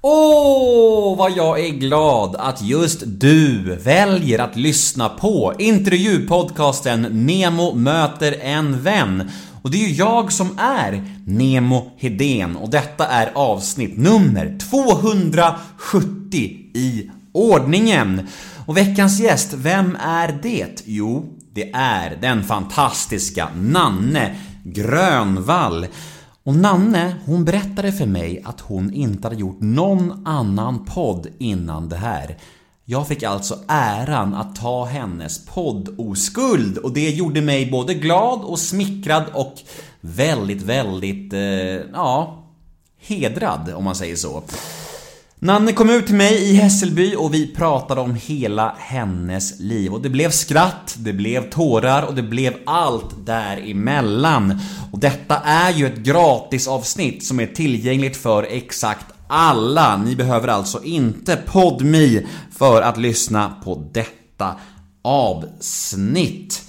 Åh, vad jag är glad att just du väljer att lyssna på intervjupodcasten Nemo möter en vän. Och det är ju jag som är Nemo Hedén och detta är avsnitt nummer 270 i ordningen. Och veckans gäst, vem är det? Jo, det är den fantastiska Nanne Grönvall. Och Nanne, hon berättade för mig att hon inte hade gjort någon annan podd innan det här. Jag fick alltså äran att ta hennes poddoskuld och det gjorde mig både glad och smickrad och väldigt, väldigt, eh, ja, hedrad om man säger så. Nanne kom ut till mig i Hässelby och vi pratade om hela hennes liv och det blev skratt, det blev tårar och det blev allt däremellan. Och detta är ju ett gratisavsnitt som är tillgängligt för exakt alla. Ni behöver alltså inte PodMe för att lyssna på detta avsnitt.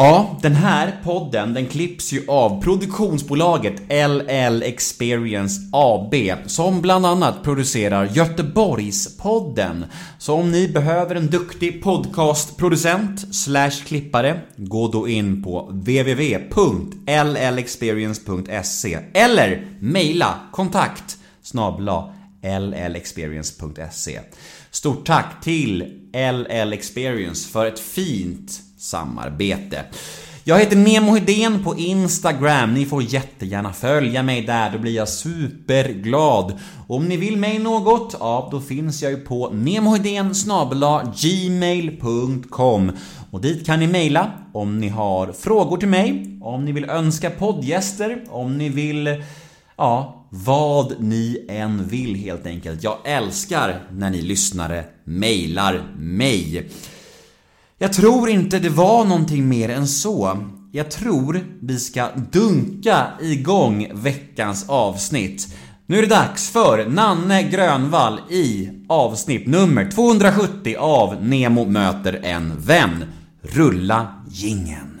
Ja, den här podden den klipps ju av produktionsbolaget LL Experience AB som bland annat producerar Göteborgspodden. Så om ni behöver en duktig podcastproducent slash klippare gå då in på www.llexperience.se eller mejla kontakt snabla llexperience.se Stort tack till LL Experience för ett fint samarbete. Jag heter Nemo Hedén på Instagram. Ni får jättegärna följa mig där, då blir jag superglad. Om ni vill mig något, ja då finns jag ju på nemohedén gmail.com och dit kan ni mejla om ni har frågor till mig, om ni vill önska poddgäster, om ni vill Ja, vad ni än vill helt enkelt. Jag älskar när ni lyssnare mejlar mig. Jag tror inte det var någonting mer än så. Jag tror vi ska dunka igång veckans avsnitt. Nu är det dags för Nanne Grönvall i avsnitt nummer 270 av Nemo möter en vän. Rulla gingen.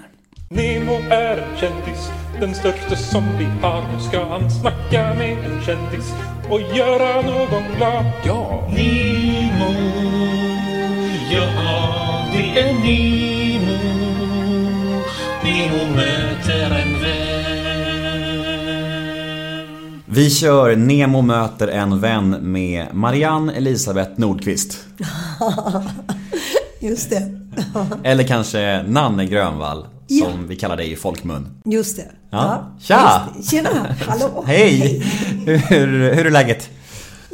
Nemo är en kändis, den största som vi har. Nu ska han snacka med en kändis och göra någon glad. Ja! Nemo, vän. Vi kör Nemo möter en vän med Marianne Elisabeth Nordqvist. Just det. Eller kanske Nanne Grönvall, som vi kallar dig i folkmun. Just det. Ja. Tja! just det. Tjena! Hallå! Hej! Hur, hur är läget?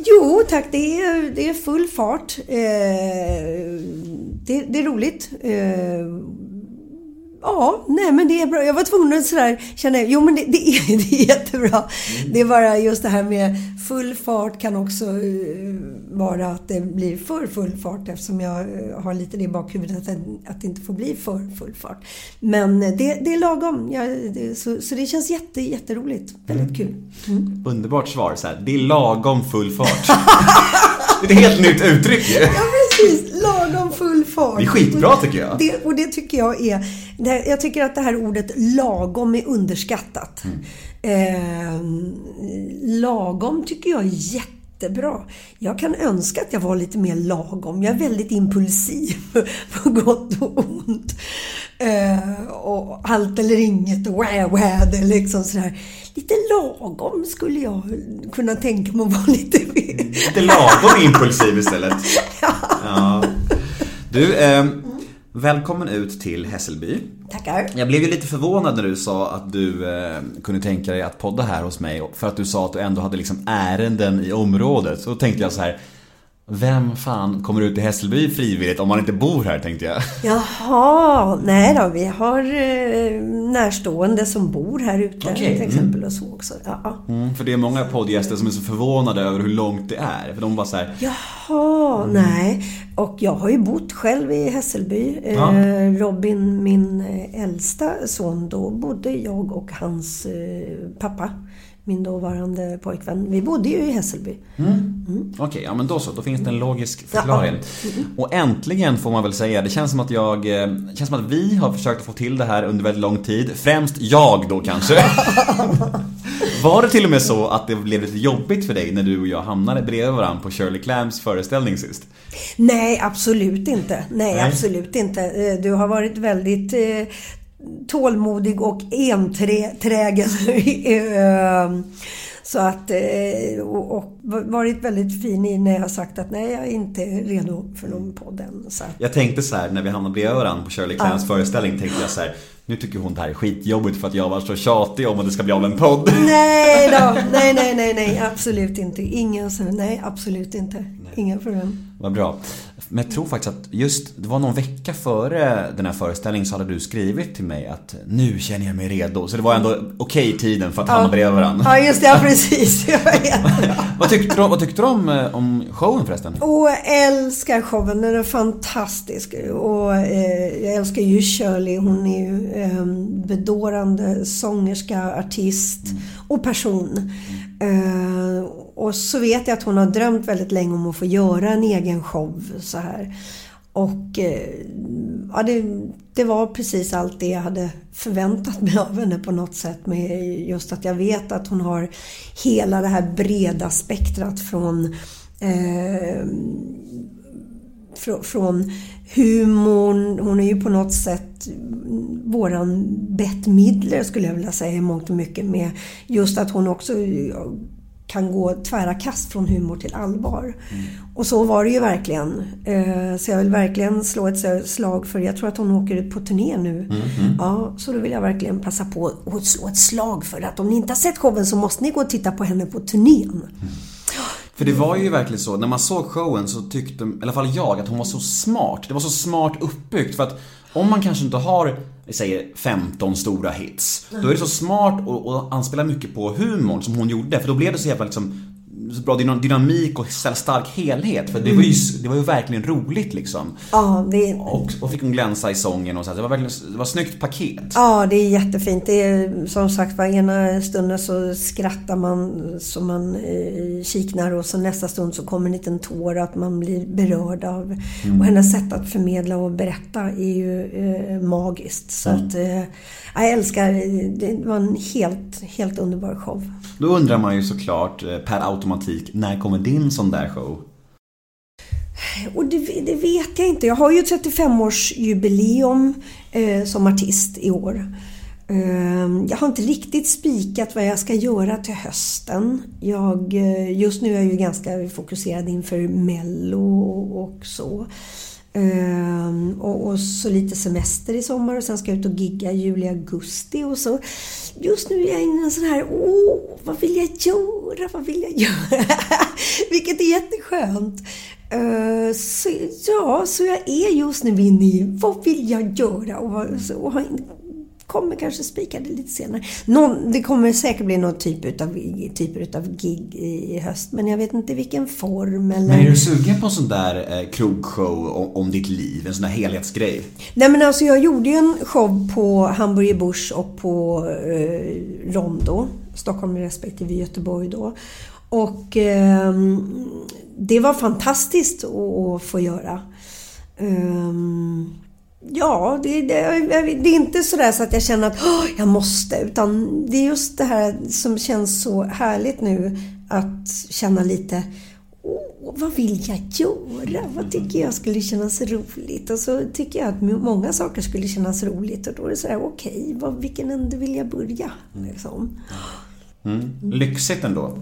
Jo tack, det är, det är full fart. Eh, det, det är roligt. Eh, Ja, nej men det är bra. Jag var tvungen att sådär känna, jo men det, det, är, det är jättebra. Mm. Det är bara just det här med full fart kan också uh, vara att det blir för full fart eftersom jag uh, har lite det i bakhuvudet att, att det inte får bli för full fart. Men det, det är lagom. Ja, det, så, så, det känns jätte, jätteroligt. Väldigt mm. kul. Mm. Underbart svar. Så här. Det är lagom full fart. det är ett helt nytt uttryck ju. Ja, precis. Lagom full fart. Det är skitbra tycker jag. Det, och det tycker jag är... Det, jag tycker att det här ordet lagom är underskattat. Mm. Eh, lagom tycker jag är jättebra. Jag kan önska att jag var lite mer lagom. Jag är väldigt impulsiv på gott och ont. Eh, och allt eller inget och wä, wä, det är liksom sådär. Lite lagom skulle jag kunna tänka mig att vara lite mer. Lite lagom impulsiv istället. ja. ja. Du, eh, välkommen ut till Hässelby. Tackar. Jag blev ju lite förvånad när du sa att du eh, kunde tänka dig att podda här hos mig. För att du sa att du ändå hade liksom ärenden i området. Så då tänkte jag så här. Vem fan kommer ut till Hässelby frivilligt om man inte bor här tänkte jag. Jaha, nej då. Vi har eh, närstående som bor här ute okay. till exempel mm. och så också. Ja. Mm, för det är många poddgäster som är så förvånade över hur långt det är. För de bara så här, Jaha, mm. nej. Och jag har ju bott själv i Hässelby. Ja. Eh, Robin, min eh, äldsta son, då bodde jag och hans pappa min dåvarande pojkvän. Vi bodde ju i Hässelby. Mm. Okej, ja men då så. Då finns det en logisk förklaring. Och äntligen får man väl säga, det känns som att jag... eh, Det känns som att vi har försökt få till det här under väldigt lång tid. Främst jag då kanske. Var det till och med så att det blev lite jobbigt för dig när du och jag hamnade bredvid varandra på Shirley Clams föreställning sist? Nej, absolut inte. Nej, Nej. absolut inte. Eh, Du har varit väldigt eh, tålmodig och enträgen. Eh, Så att, eh, och, och varit väldigt fin i när jag sagt att nej, jag är inte redo för någon podd än. Så Jag tänkte så här när vi hamnade bredvid varandra på Shirley Clams föreställning tänkte jag så här. Nu tycker hon det här är skitjobbigt för att jag var så tjatig om att det ska bli av en podd. nej då, nej, nej, nej, nej, absolut inte. Ingen så, nej, absolut inte. Inga problem. Vad bra. Men jag tror faktiskt att just, det var någon vecka före den här föreställningen så hade du skrivit till mig att nu känner jag mig redo. Så det var ändå okej tiden för att hamna bredvid varandra. Ja, just det, ja, precis. Vad tyckte du, vad tyckte du om, eh, om showen förresten? Och jag älskar showen, den är fantastisk. Och eh, jag älskar ju Shirley, hon är ju eh, bedårande sångerska, artist och person. Eh, och så vet jag att hon har drömt väldigt länge om att få göra en egen show så här. Och eh, ja, det, det var precis allt det jag hade förväntat mig av henne på något sätt. Med just att jag vet att hon har hela det här breda spektrat från eh, fr- från humorn. Hon är ju på något sätt våran Bette Midler skulle jag vilja säga i mångt och mycket med just att hon också kan gå tvära kast från humor till allvar. Och så var det ju verkligen. Eh, Så jag vill verkligen slå ett slag för, jag tror att hon åker ut på turné nu. Ja, så då vill jag verkligen passa på att slå ett slag för att om ni inte har sett showen så måste ni gå och titta på henne på turnén. För det var ju verkligen så, när man såg showen så tyckte, i alla fall jag, att hon var så smart. Det var så smart uppbyggt för att om man kanske inte har, vi säger 15 stora hits, då är det så smart att, att anspela mycket på humorn som hon gjorde. För då blev det så jävla liksom så bra dyna- dynamik och så stark helhet. För det var ju, det var ju verkligen roligt liksom. Ja, det, Och, och fick hon glänsa i sången och så. Det var verkligen, det var ett snyggt paket. Ja, det är jättefint. Det är som sagt var ena stunden så skrattar man så man eh, kiknar och så nästa stund så kommer en liten tår att man blir berörd av. Och hennes sätt att förmedla och berätta är ju eh, magiskt. Så att eh, jag älskar, det var en helt, helt underbar show. Då undrar man ju såklart eh, per automatik, när kommer din sån där show? Och det, det vet jag inte. Jag har ju 35-årsjubileum eh, som artist i år. Eh, jag har inte riktigt spikat vad jag ska göra till hösten. Jag, eh, just nu är jag ju ganska fokuserad inför Mello och, och så. Um, och, och så lite semester i sommar och sen ska jag ut och gigga i juli, augusti och så. Just nu är jag inne i en sån här, åh, vad vill jag göra? Vad vill jag göra? Vilket är jätteskönt. Uh, Så, ja, så jag är just nu inne i vad vill jag göra? Och, och har- kommer kanske spika det lite senare. Någon, det kommer säkert bli någon typ utav, typer utav gig i höst, men jag vet inte vilken form eller... Men är du sugen på en sån där eh, krogshow om, om ditt liv? En sån där helhetsgrej? Nej men alltså jag gjorde ju en show på Hamburger Busch och på eh, Rondo, Stockholm respektive Göteborg då. Och ehm, det var fantastiskt att, att få göra. Ehm, ja, det, det, det är inte sådär så att jag känner att "Åh, jag måste. Utan det är just det här som känns så härligt nu. Att känna lite Åh, vad vill jag göra? Vad tycker jag skulle kännas roligt? Och så tycker jag att många saker skulle kännas roligt. Och då är det sådär, okej, vad vilken ände vill jag börja? Liksom. Mm. Lyxigt ändå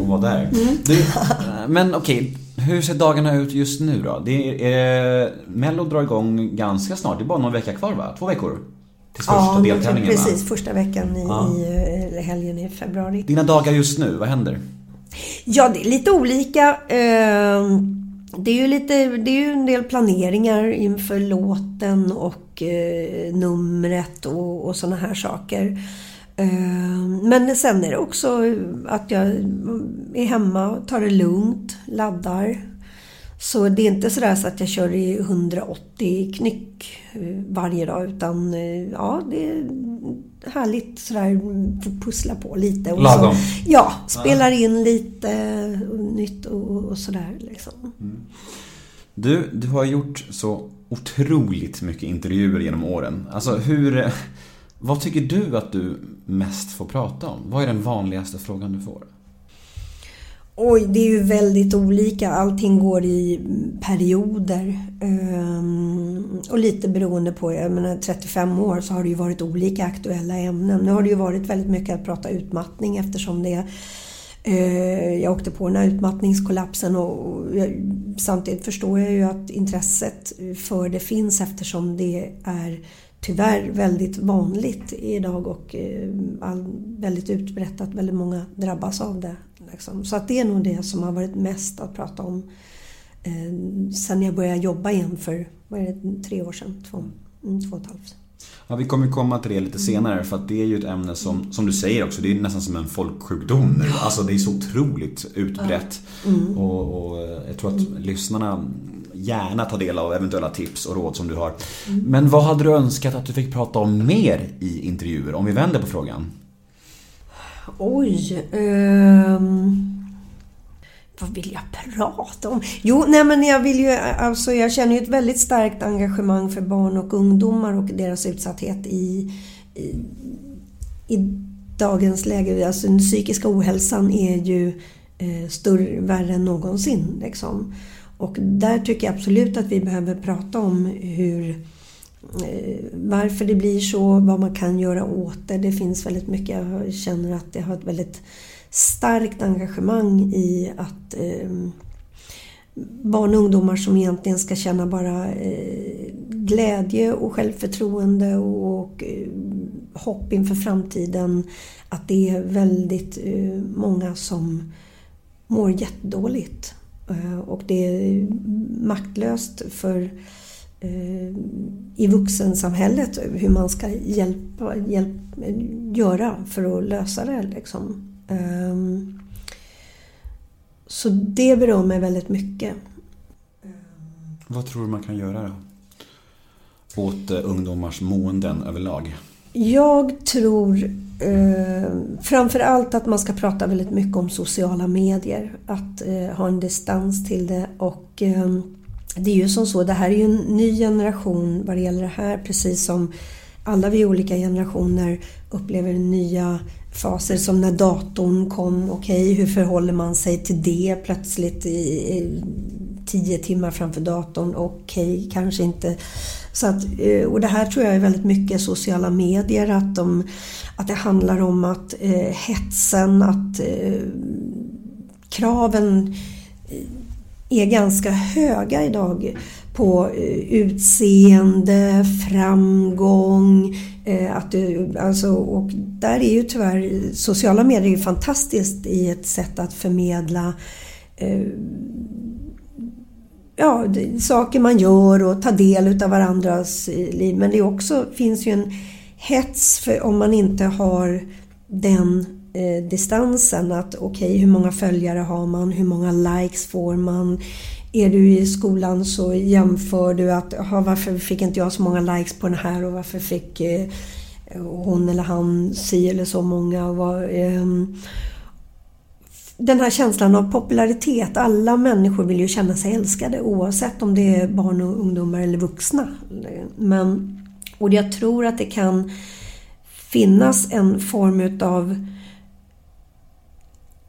att vara där. Du, eh, men okej, hur ser dagarna ut just nu då? Det är, eh, Mello drar igång ganska snart. Det är bara någon vecka kvar va? Två veckor? Till första Ja, deltävlingen va? precis. Första veckan i, Ja. i helgen i februari. Dina dagar just nu, vad händer? Ja, det är lite olika. Ehm, Det är ju, lite, det är ju en del planeringar inför låten och eh, numret och, och sådana här saker. Ehm, Men sen är det också att jag är hemma tar det lugnt, laddar. Så det är inte sådär så att jag kör i 180 knyck eh, varje dag utan eh, ja, det är härligt sådär få pussla på lite. Och Lagom. Så, ja, spelar in lite nytt och, och sådär liksom. Du, du har gjort så otroligt mycket intervjuer genom åren. Alltså hur... Vad tycker du att du mest får prata om? Vad är den vanligaste frågan du får? Oj, det är ju väldigt olika. Allting går i perioder. Ehm, och lite beroende på, jag menar 35 år så har det ju varit olika aktuella ämnen. Nu har det ju varit väldigt mycket att prata utmattning eftersom det eh, jag åkte på den här utmattningskollapsen och samtidigt förstår jag ju att intresset för det finns eftersom det är tyvärr väldigt vanligt idag och eh, väldigt utbrett att väldigt många drabbas av det. Liksom. Så att det är nog det som har varit mest att prata om eh, sen jag började jobba igen för vad är det, tre år sedan, två, mm, två och ett halvt. Ja, vi kommer komma till det lite senare för att det är ju ett ämne som, som du säger också, det är nästan som en folksjukdom nu. Alltså det är så otroligt utbrett. Och, och jag tror att lyssnarna gärna ta del av eventuella tips och råd som du har. Men vad hade du önskat att du fick prata om mer i intervjuer? Om vi vänder på frågan. Oj. Um vad vill jag prata om? Jo, nej men jag vill ju, alltså jag känner ju ett väldigt starkt engagemang för barn och ungdomar och deras utsatthet i, i, i dagens läge. Alltså den psykiska ohälsan är ju eh, större, värre än någonsin. Liksom. Och där tycker jag absolut att vi behöver prata om hur eh, varför det blir så, vad man kan göra åt det. Det finns väldigt mycket, jag känner att jag har ett väldigt starkt engagemang i att eh, barn och ungdomar som egentligen ska känna bara eh, glädje och självförtroende och, och eh, hopp inför framtiden. Att det är väldigt eh, många som mår jättedåligt. Eh, och det är maktlöst för eh, i vuxensamhället hur man ska hjälpa, hjälp, göra för att lösa det. Liksom. Ehm, Så det berör mig väldigt mycket. Vad tror du man kan göra då? Åt eh, ungdomars måenden överlag? Jag tror eh, framför allt att man ska prata väldigt mycket om sociala medier. Att eh, ha en distans till det. Och eh, det är ju som så, det här är ju en ny generation vad det gäller det här. Precis som alla vi olika generationer upplever nya faser som när datorn kom. Okej, hur förhåller man sig till det plötsligt i, i tio timmar framför datorn? Okej, kanske inte. Så att, eh, och det här tror jag är väldigt mycket sociala medier. Att, de, att det handlar om att eh, hetsen, att eh, kraven eh, är ganska höga idag på eh, utseende, framgång. eh, Att du, alltså, och där är ju tyvärr sociala medier är ju fantastiskt i ett sätt att förmedla eh, ja, saker man gör och ta del av varandras eh, liv. Men det är också, finns ju en hets för om man inte har den eh, distansen. Att okej, hur många följare har man? Hur många likes får man? Är du i skolan så jämför du att aha, varför fick inte jag så många likes på den här och varför fick eh, hon eller han si eller så många? Och vad, ehm, den här känslan av popularitet. Alla människor vill ju känna sig älskade oavsett om det är barn och ungdomar eller vuxna. Men, och jag tror att det kan finnas en form utav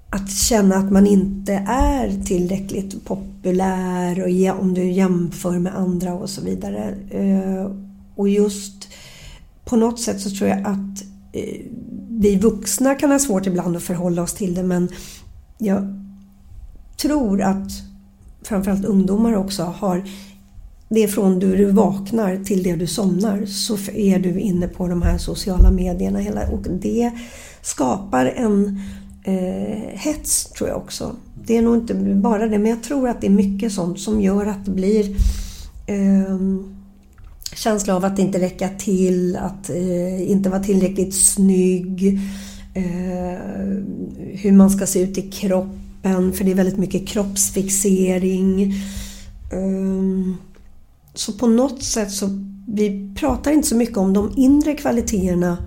att känna att man inte är tillräckligt populär och om du jämför med andra och så vidare. Eh, och just på något sätt så tror jag att eh, vi vuxna kan ha svårt ibland att förhålla oss till det men jag tror att framförallt ungdomar också har det är från du, du vaknar till det du somnar så är du inne på de här sociala medierna hela, och det skapar en eh, hets tror jag också. Det är nog inte bara det men jag tror att det är mycket sånt som gör att det blir eh, känsla av att inte räcka till, att eh, inte vara tillräckligt snygg. Eh, hur man ska se ut i kroppen, för det är väldigt mycket kroppsfixering. Ehm, så på något sätt så vi pratar inte så mycket om de inre kvaliteterna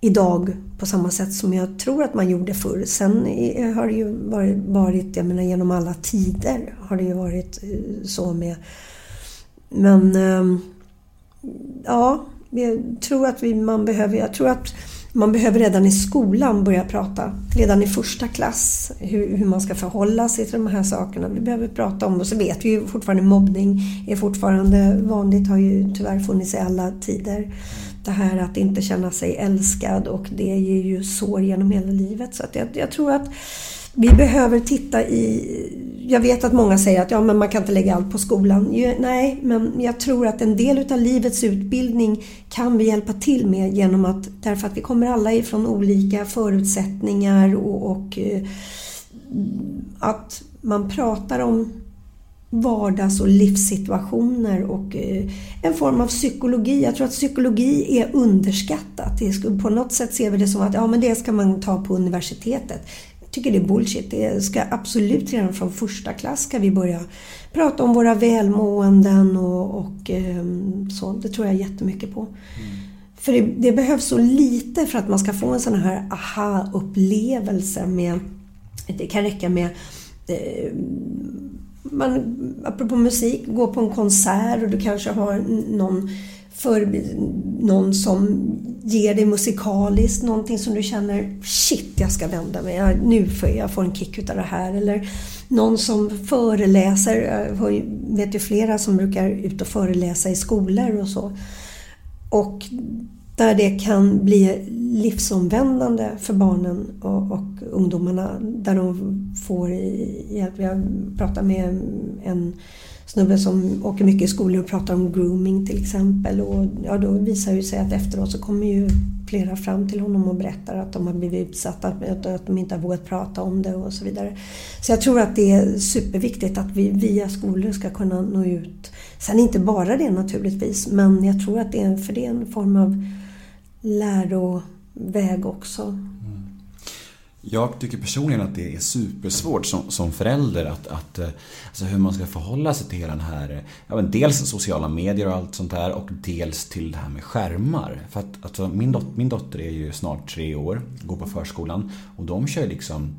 idag på samma sätt som jag tror att man gjorde förr. Sen har det ju varit, varit jag menar genom alla tider har det ju varit eh, så med. Men ehm, ja, jag tror att vi, man behöver, jag tror att man behöver redan i skolan börja prata. Redan i första klass hur, hur man ska förhålla sig till de här sakerna. Vi behöver prata om det. Och så vet vi ju fortfarande mobbning är fortfarande vanligt. Har ju tyvärr funnits i alla tider. Det här att inte känna sig älskad och det ger ju sår genom hela livet. Så att jag, jag tror att vi behöver titta i... Jag vet att många säger att ja, men man kan inte lägga allt på skolan. Jo, nej, men jag tror att en del utav livets utbildning kan vi hjälpa till med genom att... Därför att vi kommer alla ifrån olika förutsättningar och, och eh, att man pratar om vardags och livssituationer och eh, en form av psykologi. Jag tror att psykologi är underskattat. På något sätt ser vi det som att ja, men det ska man ta på universitetet. Tycker det är bullshit. Det ska absolut redan från första klass ska vi börja prata om våra välmåenden och, och eh, så. Det tror jag jättemycket på. För det, det behövs så lite för att man ska få en sån här aha-upplevelse med det kan räcka med eh, man, apropå musik, gå på en konsert och du kanske har någon, för, någon som ger dig musikaliskt någonting som du känner shit, jag ska vända mig. Jag, nu får jag får en kick utav det här. Eller någon som föreläser. Jag vet ju flera som brukar ut och föreläsa i skolor och så. Och där det kan bli livsomvändande för barnen och, och ungdomarna. Där de får hjälp. Jag pratade med en snubbe som åker mycket i skolor och pratar om grooming till exempel. Och ja, då visar det sig att efteråt så kommer ju flera fram till honom och berättar att de har blivit utsatta, att, de inte har vågat prata om det och så vidare. Så jag tror att det är superviktigt att vi via skolor ska kunna nå ut. Sen inte bara det naturligtvis, men jag tror att det är, för det är en form av läroväg också. Jag tycker personligen att det är supersvårt som, som förälder att, att eh, alltså hur man ska förhålla sig till hela den här, eh, ja men dels sociala medier och allt sånt där och dels till det här med skärmar. För att alltså, min, dot, min dotter är ju snart tre år, går på förskolan och de kör liksom,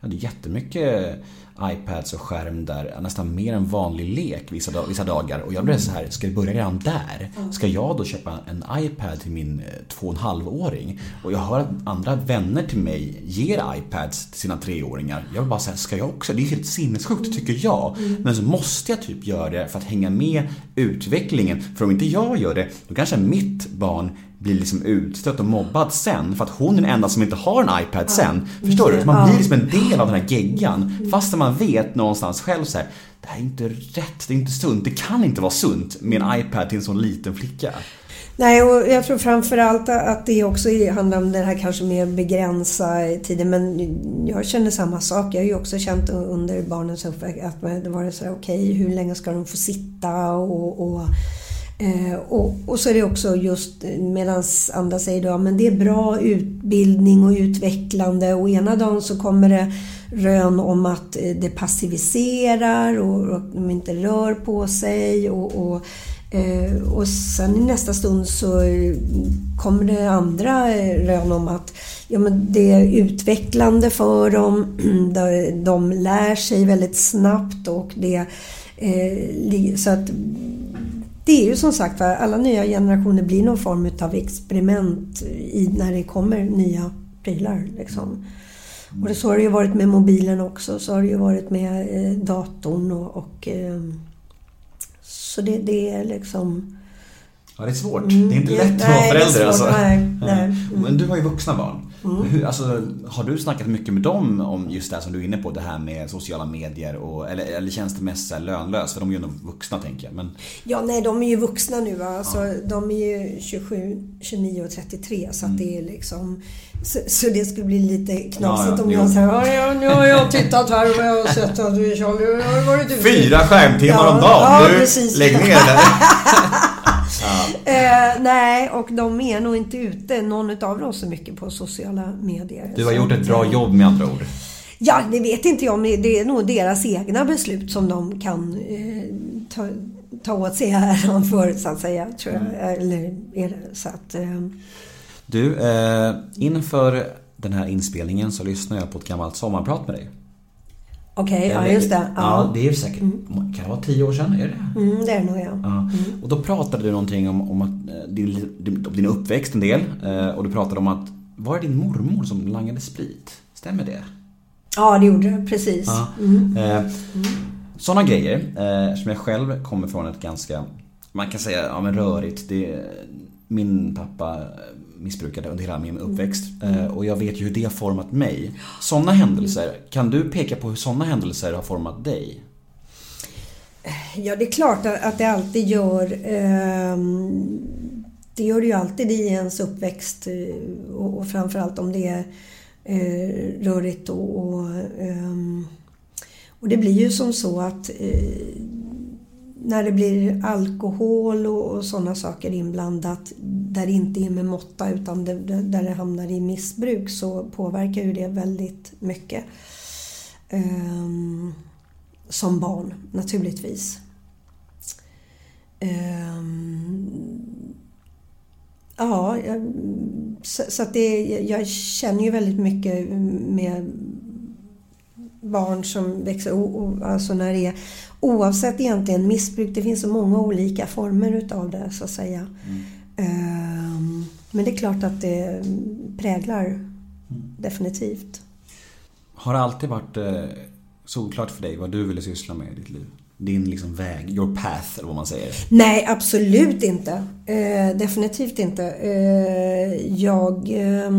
ja det är jättemycket iPads och skärm där, nästan mer än vanlig lek vissa, dag, vissa dagar. Och jag blev så här, ska det börja redan där? Ska jag då köpa en iPad till min eh, två och en halv-åring? Och jag hör att andra vänner till mig ger iPads till sina treåringar. Jag vill bara säga, ska jag också? Det är helt sinnessjukt tycker jag. Men så måste jag typ göra det för att hänga med utvecklingen. För om inte jag gör det, då kanske mitt barn blir liksom utstött och mobbad sen för att hon är den enda som inte har en iPad sen. Förstår du? Man blir liksom en del av den här geggan fast man vet någonstans själv så här, det här är inte rätt, det är inte sunt, det kan inte vara sunt med en iPad till en sån liten flicka. Nej, och jag tror framförallt att det också handlar om det här kanske att begränsa tiden. Men jag känner samma sak. Jag har ju också känt under barnens uppväxt att det var så här, okej, hur länge ska de få sitta och, och Eh, och, och, så är det också just eh, medan andra säger då, men det är bra utbildning och utvecklande. Och ena dagen så kommer det rön om att eh, det passiviserar och, och de inte rör på sig och, och, eh, och sen i nästa stund så eh, kommer det andra rön om att ja, men det är utvecklande för dem, de, de lär sig väldigt snabbt och det eh, så att det är ju som sagt var, alla nya generationer blir någon form av experiment i, när det kommer nya prylar. Liksom. Och det, så har det ju varit med mobilen också, så har det ju varit med eh, datorn och... och eh, så det, det, är liksom... Ja, det är svårt. Mm, det är inte lätt att vara förälder alltså. Nej, nej. Mm. Men du har ju vuxna barn. Mm. Alltså, har du snackat mycket med dem om just det här som du är inne på, det här med sociala medier och, eller, eller känns det mest lönlöst? För de är ju ändå vuxna tänker jag. Men... Ja, nej de är ju vuxna nu. Alltså, ja. De är ju 27, 29 och 33 så att det är liksom så, så, det skulle bli lite knasigt ja, ja, om jag säger ja, nu har jag tittat här och jag har sett att du Charlie har varit ute. Fyra skärmtimmar om dagen! Ja, du, precis. lägg ner det. Eh, nej, och de är nog inte ute, någon av dem, så mycket på sociala medier. Du har gjort ett bra jobb med andra ord. Ja, det vet inte jag, men det är nog deras egna beslut som de kan eh, ta, ta åt sig äran för, så att säga. Tror jag. Eller är det så att... Eh, Du, eh, inför den här inspelningen så lyssnade jag på ett gammalt sommarprat med dig. Okej, ja just det. Ja, Ja, det är säkert, kan det vara tio år sedan? Är det mm, det är det nog ja. Ja. Och då pratade du någonting om, om att eh, din, om din uppväxt en del eh, och du pratade om att var det din mormor som langade sprit? Stämmer det? Ja, det gjorde det. Precis. Ja. Eh, Sådana grejer, eh, som jag själv kommer från ett ganska, man kan säga, ja men rörigt. Det, min pappa missbrukade under hela min uppväxt eh, och jag vet ju hur det har format mig. Sådana händelser, kan du peka på hur sådana händelser har format dig? Ja, det är klart att det alltid gör... ehm, det gör det ju alltid i ens uppväxt eh, och, framförallt om det är eh, rörigt och... Och, ehm, och det blir ju som så att när det blir alkohol och, och sådana saker inblandat där det inte är med måtta utan det, där det hamnar i missbruk så påverkar ju det väldigt mycket. Ehm, som barn, naturligtvis. Ehm, ja, jag, så, så att det, jag känner ju väldigt mycket med barn som växer alltså när det är oavsett egentligen missbruk. Det finns så många olika former utav det så att säga. Ehm, men det är klart att det präglar definitivt. Har det alltid varit eh, solklart för dig vad du ville syssla med i ditt liv? Din liksom väg, your path eller vad man säger. Nej, absolut inte. Eh, definitivt inte. Eh, jag eh,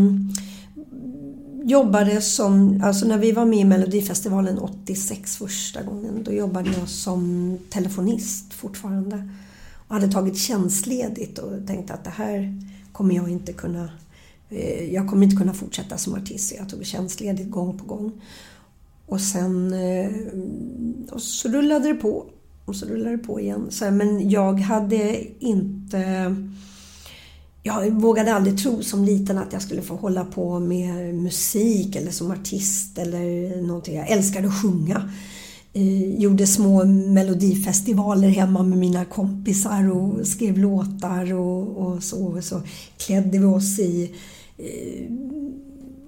jobbade som, alltså när vi var med i Melodifestivalen 86 första gången, då jobbade jag som telefonist fortfarande. Och hade tagit tjänstledigt och tänkte att det här kommer jag inte kunna, eh, jag kommer inte kunna fortsätta som artist. Så jag tog tjänstledigt gång på gång. Och sen eh, och så rullade det på. Och så rullade det på igen. Men jag hade inte... Jag vågade aldrig tro som liten att jag skulle få hålla på med musik eller som artist eller någonting. Jag älskade att sjunga. Eh, gjorde små melodifestivaler hemma med mina kompisar och skrev låtar och, och så. Och så klädde vi oss i eh,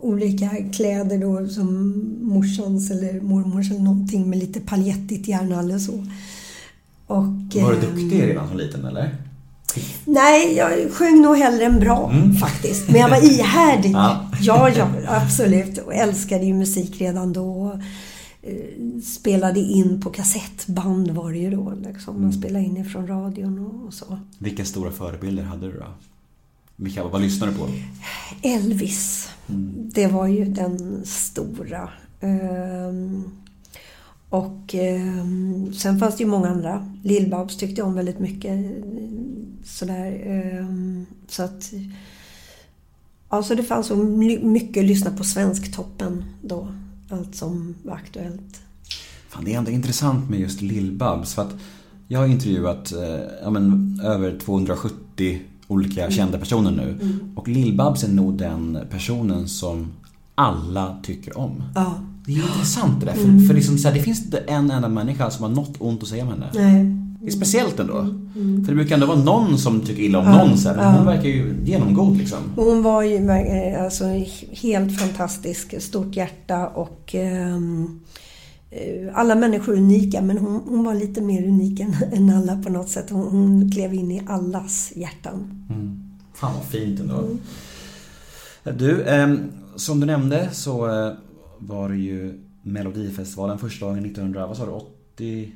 olika kläder då som morsans eller mormors eller någonting med lite paljettigt gärna eller så. Och, Var du ehm, duktig redan som liten eller? Nej, jag sjöng nog hellre än bra faktiskt. Men jag var ihärdig. Mm. Ja. ja, ja, absolut. Och älskade ju musik redan då. Eh, Spelade in på kassettband var det ju då. Liksom. Mm. Man spelade in ifrån radion och så. Vilka stora förebilder hade du då? Vilka, vad lyssnade du på? Elvis. Mm. Det var ju den stora. Ehm, och ehm, sen fanns det ju många andra. Lill-Babs tyckte jag om väldigt mycket. Sådär. ehm, så att... Alltså det fanns så my- mycket att lyssna på Svensktoppen då. Allt som var aktuellt. Fan, det är ändå intressant med just Lill-Babs för att jag har intervjuat eh, ja, men, över 270 olika kända personer nu. Och Lill-Babs är nog den personen som alla tycker om. Ja. Det är intressant det där. För, för liksom, så här, det finns inte en enda människa som har något ont att säga om henne. Nej. Det är speciellt ändå. För det brukar ändå vara någon som tycker illa om någon så här, men hon verkar ju genomgod liksom. Hon var ju eh, alltså, helt fantastisk, stort hjärta och eh, alla människor är unika men hon, hon var lite mer unik än, än alla på något sätt. Hon, hon klev in i allas hjärtan. Fan vad fint ändå. Du, ehm, som du nämnde så eh, var det ju Melodifestivalen första gången 1900, vad sa du, 80?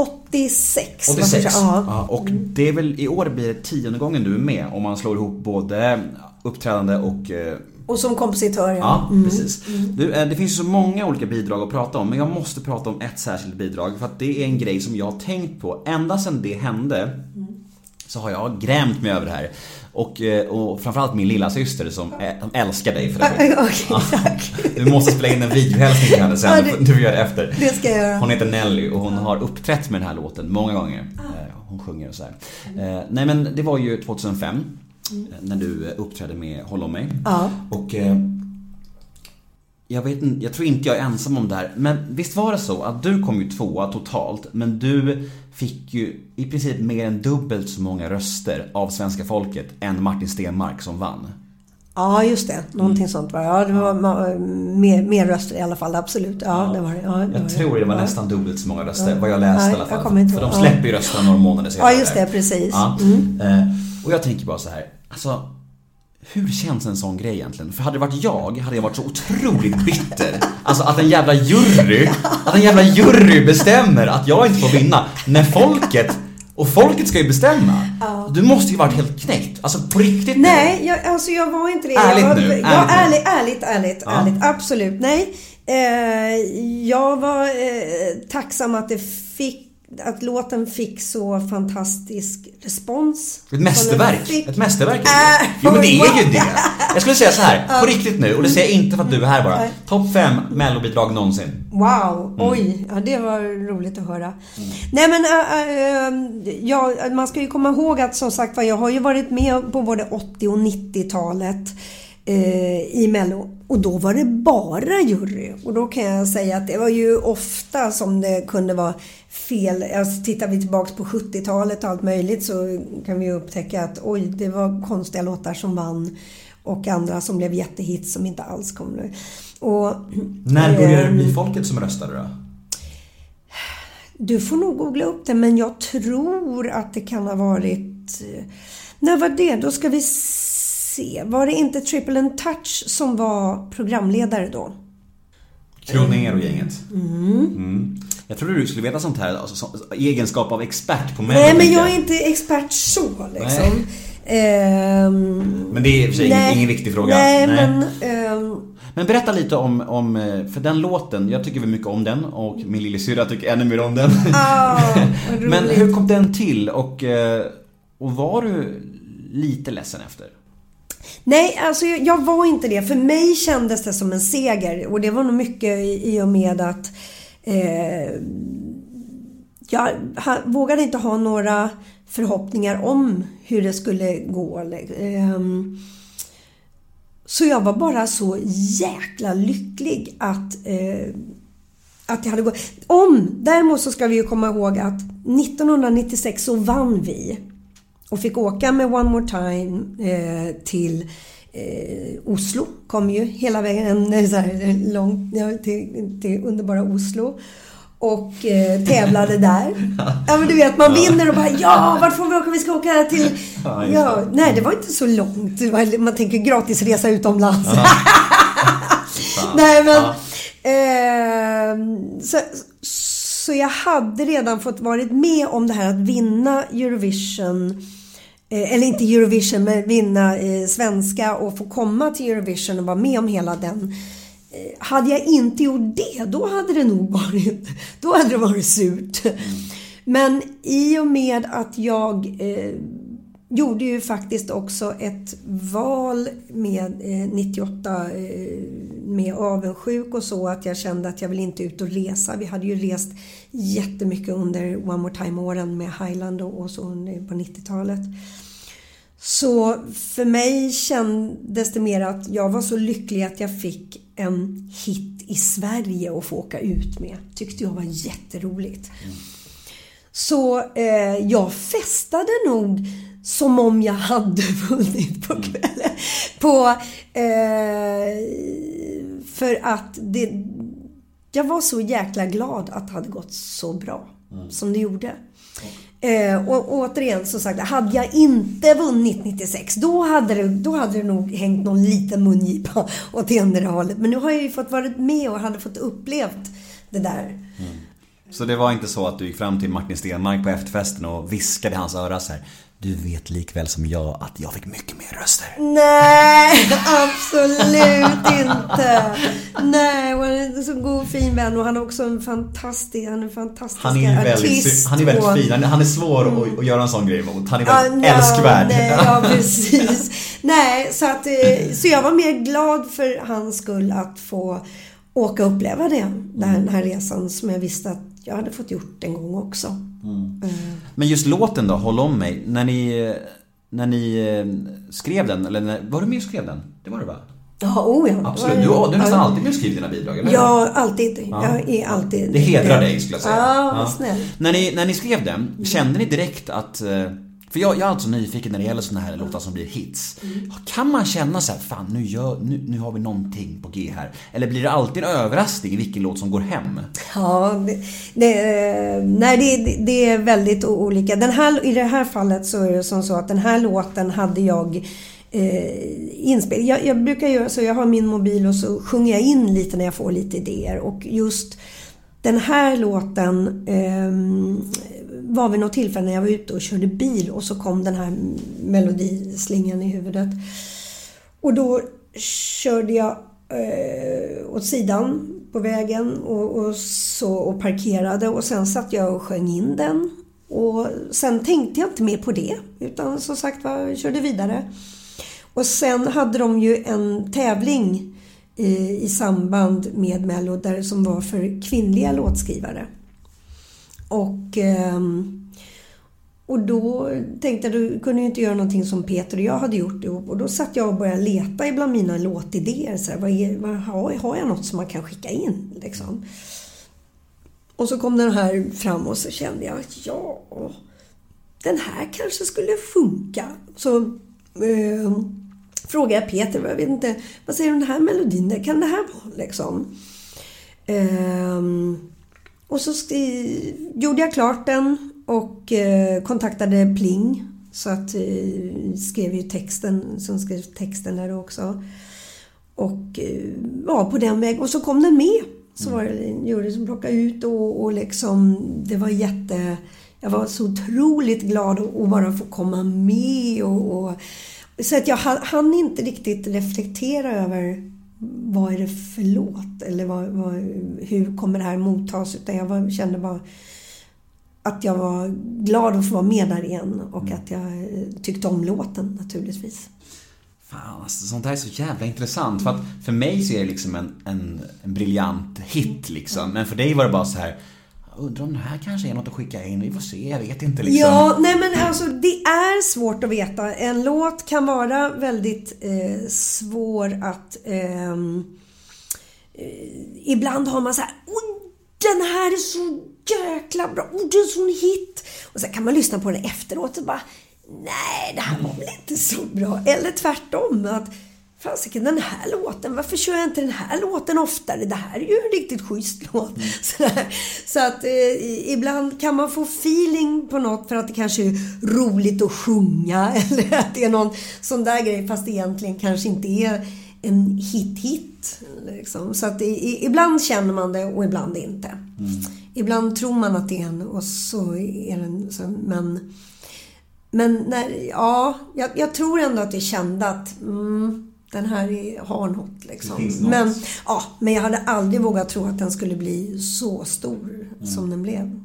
86. var 86. första- Ja. Ja, och det är väl i år blir det tionde gången du är med om man slår ihop både uppträdande och eh, Och som kompositör Ja, precis. Du, eh, det finns så många olika bidrag att prata om, men jag måste prata om ett särskilt bidrag för att det är en grej som jag har tänkt på ända sedan det hände. Så har jag grämt mig över det här. Och, eh, och framförallt min lilla syster som, älskar dig för det. Okej, tack. Du måste spela in en videohälsning till henne sen, du det- får- du får göra det efter. Det ska jag göra. Hon heter Nelly och hon har uppträtt med den här låten många gånger. Eh, Hon sjunger och så här. Eh, Nej men det var ju 2005 eh, när du uppträdde med Håll om mig. Ja. Och jag, vet, inte- jag tror inte jag är ensam om det här, men visst var det så att du kom ju tvåa totalt, men du fick ju i princip mer än dubbelt så många röster av svenska folket än Martin Stenmark som vann. Ja, just det. Någonting sånt var. Ja, det var mer, mer röster i alla fall. Absolut. Ja, det var det. Ja, det var Jag tror det var Ja. nästan dubbelt så många röster, vad jag läste Nej, i alla fall. inte För de släpper ju rösterna några månader senare. Ja, just det. Precis. Ja. Mm. Eh, Och jag tänker bara så här, alltså hur känns en sån grej egentligen? För hade det varit jag, hade jag varit så otroligt bitter. Alltså att en jävla jury, att en jävla jury bestämmer att jag inte får vinna. När folket, och folket ska ju bestämma. Du måste ju varit helt knäckt. Alltså på riktigt. Nej, jag, alltså jag var inte det. Ärligt jag, nu, Ja, ärligt nu. ärligt, ärligt, ärligt, Ja. ärligt. Absolut. Nej. Eh, jag var eh, tacksam att det fick att låten fick så fantastisk respons. Ett mästerverk. fick. Ett mästerverk. Äh, jo men det är ju det. Jag skulle säga så här, på riktigt nu, och det säger jag inte för att du är här bara. Topp 5 mellobidrag någonsin. Wow, Mm. oj, ja, det var roligt att höra. Nej men äh, äh, ja, man ska ju komma ihåg att som sagt jag har ju varit med på både 80 och 90-talet eh, i Mello. Och då var det bara jury. Och då kan jag säga att det var ju ofta som det kunde vara fel. Alltså, tittar vi tillbaks på 70-talet och allt möjligt så kan vi upptäcka att oj, det var konstiga låtar som vann. Och andra som blev jättehits som inte alls kom nu. Och, När började det ehm, bli folket som röstade då? Du får nog googla upp det, men jag tror att det kan ha varit... eh, När var det? Då ska vi se. Var det inte Triple and Touch som var programledare då? Kroner och gänget. Mm. Jag trodde du skulle veta sånt här, alltså, som, egenskap av expert på Mello. Nej, men jag är inte expert så liksom. Nej. Ehm, Men det är i och för sig ingen, nej. ingen viktig fråga. Nej, men... ehm, Men berätta lite om, om, eh, för den låten, jag tycker väl mycket om den och min lillasyrra tycker ännu mer om den. ah, Men hur kom den till och, eh, och var du lite ledsen efter? Nej, alltså jag, var inte det. För mig kändes det som en seger. Och det var nog mycket i, och med att eh, jag vågade inte ha några förhoppningar om hur det skulle gå. Eh, så jag var bara så jäkla lycklig att, eh, att det hade gått. Om, däremot så ska vi ju komma ihåg att 1996 så vann vi. Och fick åka med One More Time eh, till eh, Oslo. Kom ju hela vägen eh, så här, långt ja, till, till underbara Oslo. Och eh, tävlade där. Ja men du vet, man vinner och bara ja, vart får vi åka? Vi ska åka till... Ja, nej, det var inte så långt. Man tänker gratisresa utomlands. nej men... Ehm, så, så jag hade redan fått varit med om det här att vinna Eurovision. Eh, eller inte Eurovision, men vinna eh, svenska och få komma till Eurovision och vara med om hela den. Eh, hade jag inte gjort det, då hade det nog varit, då hade det varit surt. Men i och med att jag gjorde ju faktiskt också ett val med eh, 98 eh, med avundsjuk och så att jag kände att jag vill inte ut och resa. Vi hade ju rest jättemycket under One More Time-åren med Highland och, och så på 90-talet. Så för mig kändes det mer att jag var så lycklig att jag fick en hit i Sverige att få åka ut med. Tyckte jag var jätteroligt. Så eh, jag festade nog som om jag hade vunnit på kvällen. På, eh, för att det, jag var så jäkla glad att det hade gått så bra som det gjorde. Eh, och, och återigen som sagt, hade jag inte vunnit 96 då hade det, då hade det nog hängt någon liten mungipa åt ena hållet. Men nu har jag ju fått varit med och hade fått upplevt det där. Så det var inte så att du gick fram till Martin Stenmark på efterfesten och viskade i hans öra så här. Du vet likväl som jag att jag fick mycket mer röster. Nej, absolut inte. Nej, han är en så god fin vän och han är också en fantastisk, han är en fantastisk Han är väldigt, artist. han är väldigt och- fin. Han är, svår att, att göra en sån grej mot. Han är Ja, väldigt ja, älskvärd. Nej, ja, precis. Nej, så, att, eh, så jag var mer glad för hans skull att få åka och uppleva det. Den här resan som jag visste att jag hade fått gjort en gång också. Eh, Men just låten då, Håll om mig. När ni, när ni eh, skrev den, eller när, var du med och skrev den? Det var du va? Ja, oh ja. Absolut. Du, du är nästan alltid med och skriver dina bidrag, eller? Ja, alltid. Jag är alltid... Det hedrar dig skulle jag säga. Ja, snäll. När ni, när ni skrev den, kände ni direkt att... För jag, jag är alltså nyfiken när det gäller såna här låtar som blir hits. Mm. Kan man känna så här, fan nu, gör, nu, nu har vi någonting på G här? Eller blir det alltid en överraskning vilken låt som går hem? Ja, det, det, nej, det, det- är väldigt olika. Den här, I det här fallet så är det som så att den här låten hade jag eh, inspel. Jag, jag brukar göra så, jag har min mobil och så sjunger jag in lite när jag får lite idéer. Och just den här låten eh, var vid något tillfälle när jag var ute och körde bil och så kom den här melodislingan i huvudet. Och då körde jag eh, åt sidan på vägen och, och, så, och parkerade och sen satt jag och sjöng in den. Och sen tänkte jag inte mer på det utan som sagt var, körde vidare. Och sen hade de ju en tävling i, i samband med Mello där som var för kvinnliga låtskrivare. Och, ehm, och då tänkte jag, du kunde ju inte göra någonting som Peter och jag hade gjort ihop. Och då satt jag och började leta ibland mina låtidéer. Så här, vad är, vad, har, har jag något som man kan skicka in? Liksom. Och så kom den här fram och så kände jag, ja, den här kanske skulle funka. Så eh, frågade jag Peter, jag vet inte, vad säger du om den här melodin? Kan det här vara liksom? Eh, och så skri- gjorde jag klart den och eh, kontaktade Pling. Så att eh, skrev ju texten, som skrev texten där också. Och eh, ja, på den vägen. Och så kom den med. Så var det en jury som plockade ut och, och liksom, det var jätte... Jag var så otroligt glad att bara få komma med och, och så att jag hann inte riktigt reflektera över vad är det för låt eller vad, vad, hur kommer det här mottas utan jag var, kände bara att jag var glad att få vara med där igen och att jag eh, tyckte om låten naturligtvis. Fan, alltså, sånt här är så jävla intressant. För att för mig så är det liksom en, en, en briljant hit liksom. Men för dig var det bara så här. Undrar om det här kanske är något att skicka in. Vi får se, jag vet inte liksom. Ja, nej men alltså det är svårt att veta. En låt kan vara väldigt eh, svår att... Ehm, eh, ibland har man så här, den här är så jäkla bra. Oh, det är en sån hit. Och sen kan man lyssna på den efteråt och bara, nej, det här var väl inte så bra. Eller tvärtom. att Fasiken, den här låten, varför kör jag inte den här låten oftare? Det här är ju en riktigt schysst låt. Sådär. Så att eh, ibland kan man få feeling på något för att det kanske är roligt att sjunga eller att det är någon sån där grej fast det egentligen kanske inte är en hit-hit. Liksom. Så att i, ibland känner man det och ibland inte. Ibland tror man att det är en och så är den så, men men när, ja, jag, jag tror ändå att jag kände att mm, den här är, har något. Liksom. Något. Men, ja, men jag hade aldrig vågat tro att den skulle bli så stor som den blev.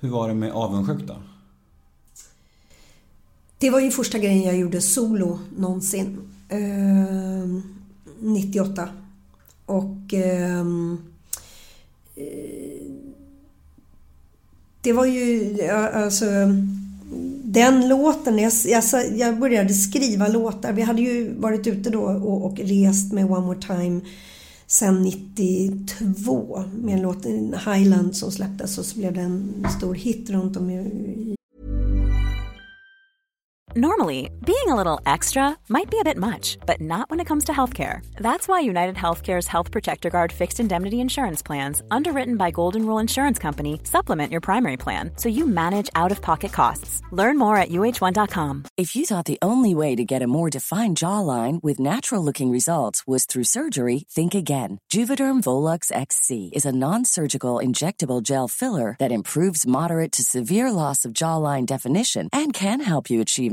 Hur var det med avundsjuk då? Det var ju första grejen jag gjorde solo någonsin. Ehm, 98. Och ehm, eh, det var ju alltså den låten, jag, jag, jag började skriva låtar. Vi hade ju varit ute då och, och rest med One More Time sen 92 med en låt Highland som släpptes och så blev det en stor hit runt om i, Normally, being a little extra might be a bit much, but not when it comes to healthcare. That's why United Healthcare's Health Protector Guard fixed indemnity insurance plans, underwritten by Golden Rule Insurance Company, supplement your primary plan so you manage out of pocket costs. Learn more at uh1.com. If you thought the only way to get a more defined jawline with natural looking results was through surgery, think again. Juvederm Volux XC is a non surgical injectable gel filler that improves moderate to severe loss of jawline definition and can help you achieve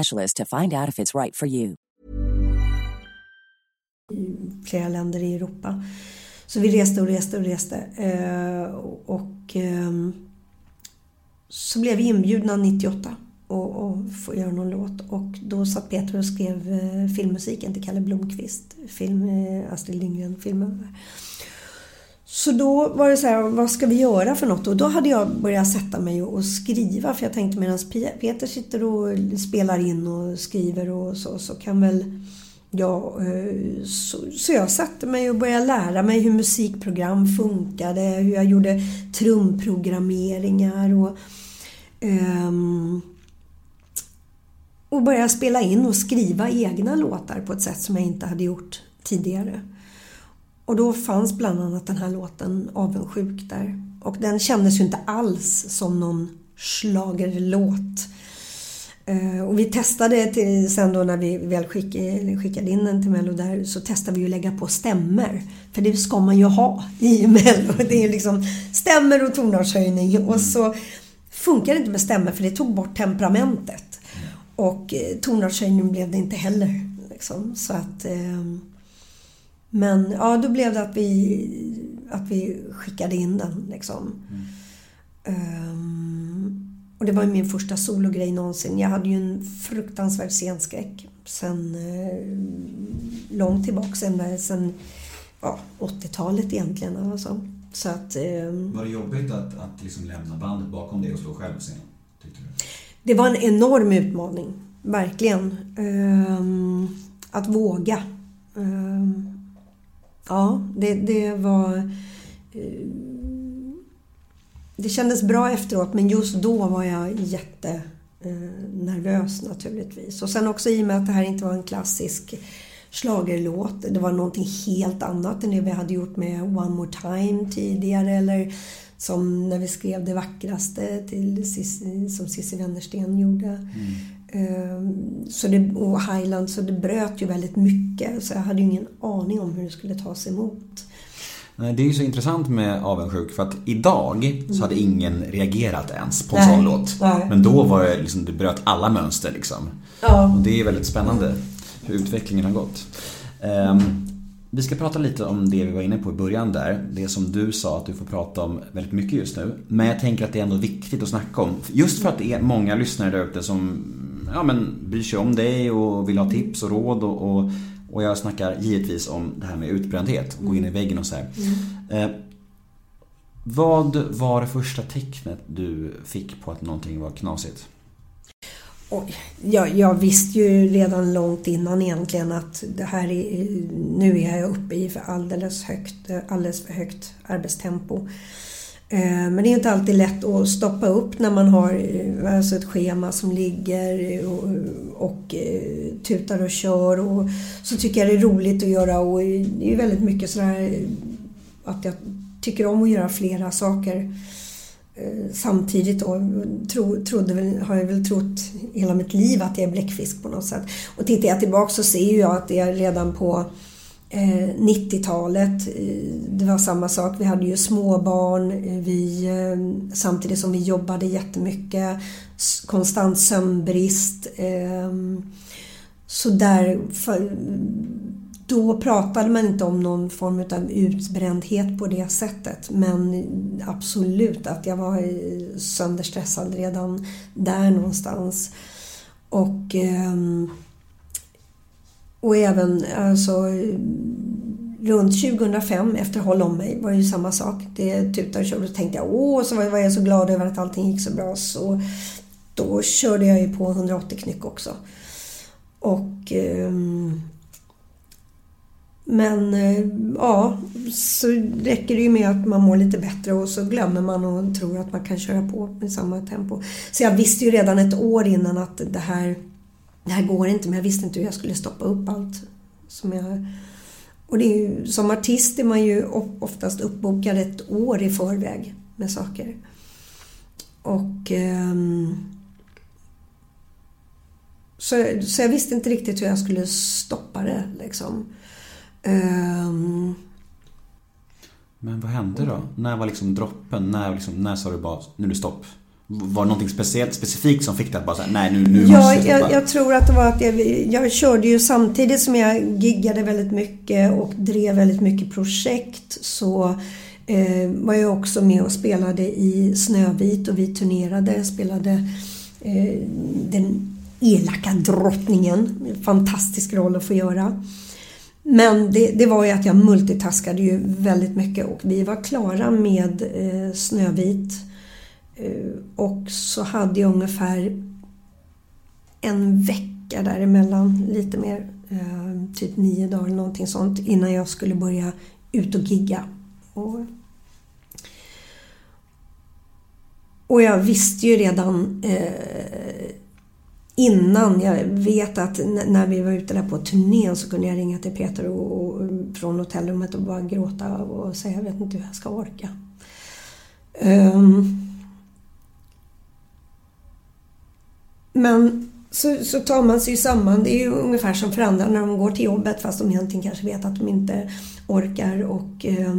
to find out if it's right for you. flera länder i Europa. Så vi reste och reste och reste. Eh, och eh, så blev vi inbjudna 98 och, och få göra någon låt. Och då satt Peter och skrev eh, filmmusiken till Kalle Blomqvist. Film, eh, Astrid Lindgren-filmen. Så då var det så här, vad ska vi göra för något? Och då hade jag börjat sätta mig och skriva. För jag tänkte medan Peter sitter och spelar in och skriver och så, så kan väl jag... Eh, så, så jag satte mig och började lära mig hur musikprogram funkade, hur jag gjorde trumprogrammeringar och, um, och började spela in och skriva egna låtar på ett sätt som jag inte hade gjort tidigare. Och då fanns bland annat den här låten Avundsjuk där. Och den kändes ju inte alls som någon schlagerlåt. Eh, och vi testade till, sen då när vi väl skickade, skickade in den till Mello där så testade vi ju lägga på stämmer. För det ska man ju ha i Mello. Det är liksom stämmer och tonartshöjning. Och så funkar det inte med stämmer för det tog bort temperamentet. Och eh, tonartshöjning blev det inte heller. Liksom. Så att... Eh, men ja, då blev det att vi, att vi skickade in den liksom. Um, och det var min första sologrej någonsin. Jag hade ju en fruktansvärd scenskräck sen eh, långt tillbaka, sen, sen ja, 80-talet egentligen. Alltså. Så att, eh, Var det jobbigt att, att liksom lämna bandet bakom dig och stå själv på scenen? Tyckte du? det var en enorm utmaning, verkligen. Ehm, att våga. Ehm, ja, det, det var... Eh, det kändes bra efteråt men just då var jag jättenervös eh, naturligtvis. Och sen också i och med att det här inte var en klassisk schlagerlåt. Det var någonting helt annat än det vi hade gjort med One More Time tidigare eller som när vi skrev Det vackraste till Cissi, som Cissi Wennersten gjorde. Mm. Så det, och Highland, så det bröt ju väldigt mycket. Så jag hade ju ingen aning om hur det skulle tas emot. Nej, Det är ju så intressant med Avundsjuk för att idag så hade ingen reagerat ens på en Nej, sån låt. nej. Men då var det liksom, det bröt alla mönster liksom. Ja. Och det är väldigt spännande hur utvecklingen har gått. Ehm, vi ska prata lite om det vi var inne på i början där. Det som du sa att du får prata om väldigt mycket just nu. Men jag tänker att det är ändå viktigt att snacka om. Just för att det är många lyssnare där ute som ja, men, bryr sig om dig och vill ha tips och råd. Och, och, och jag snackar givetvis om det här med utbrändhet. Gå in i väggen och så här. Eh, vad var det första tecknet du fick på att någonting var knasigt? Oj, jag, jag visste ju redan långt innan egentligen att det här är, nu är jag uppe i för alldeles, högt, alldeles för högt arbetstempo. Eh, men det är inte alltid lätt att stoppa upp när man har eh, alltså ett schema som ligger och, och eh, tutar och kör. Och så tycker jag det är roligt att göra och det är ju väldigt mycket sådär att jag tycker om att göra flera saker samtidigt då. Tro, trodde väl, har jag väl trott hela mitt liv att jag är bläckfisk på något sätt. Och tittar jag tillbaka så ser jag att det redan på Eh, 90-talet. Eh, det var samma sak. Vi hade ju småbarn. Eh, vi, samtidigt som vi jobbade jättemycket. Konstant sömnbrist. Så där, då pratade man inte om någon form av utbrändhet på det sättet. Men absolut att jag var sönderstressad redan där någonstans. Och, ehm, och även alltså, runt 2005 efter Håll om mig var det ju samma sak. Det tutade och körde och tänkte jag åh, så var var jag så glad över att allting gick så bra. Så då körde jag ju på 180 knyck också. Och ehm, men eh, ja, så räcker det ju med att man mår lite bättre och så glömmer man och tror att man kan köra på med samma tempo. Så jag visste ju redan ett år innan att det här det här går inte, men jag visste inte hur jag skulle stoppa upp allt. Som jag, och det är ju, som artist är man ju oftast uppbokad ett år i förväg med saker. Och... Um, så, så jag visste inte riktigt hur jag skulle stoppa det. Liksom. Um, Men vad hände då? När var liksom droppen? När, liksom, när sa du bara, nu är det stopp? Var det någonting speciellt, specifikt som fick dig att bara säga, nej nu, nu ja, måste jag jag tror att det var att jag, jag körde ju samtidigt som jag giggade väldigt mycket och drev väldigt mycket projekt så eh, var jag också med och spelade i Snövit och vi turnerade, spelade eh, den elaka drottningen. Fantastisk roll att få göra. Men det, det, var ju att jag multitaskade ju väldigt mycket och vi var klara med eh, Snövit. Eh, och så hade jag ungefär en vecka däremellan, lite mer, eh, typ nio dagar eller någonting sånt, innan jag skulle börja ut och gigga. Och, och jag visste ju redan eh, innan jag vet att när vi var ute där på turnén så kunde jag ringa till Peter och, och, från hotellrummet och bara gråta och säga jag vet inte hur jag ska orka. Um, men så, så tar man sig samman. Det är ju ungefär som för andra när de går till jobbet fast de egentligen kanske vet att de inte orkar. Och eh,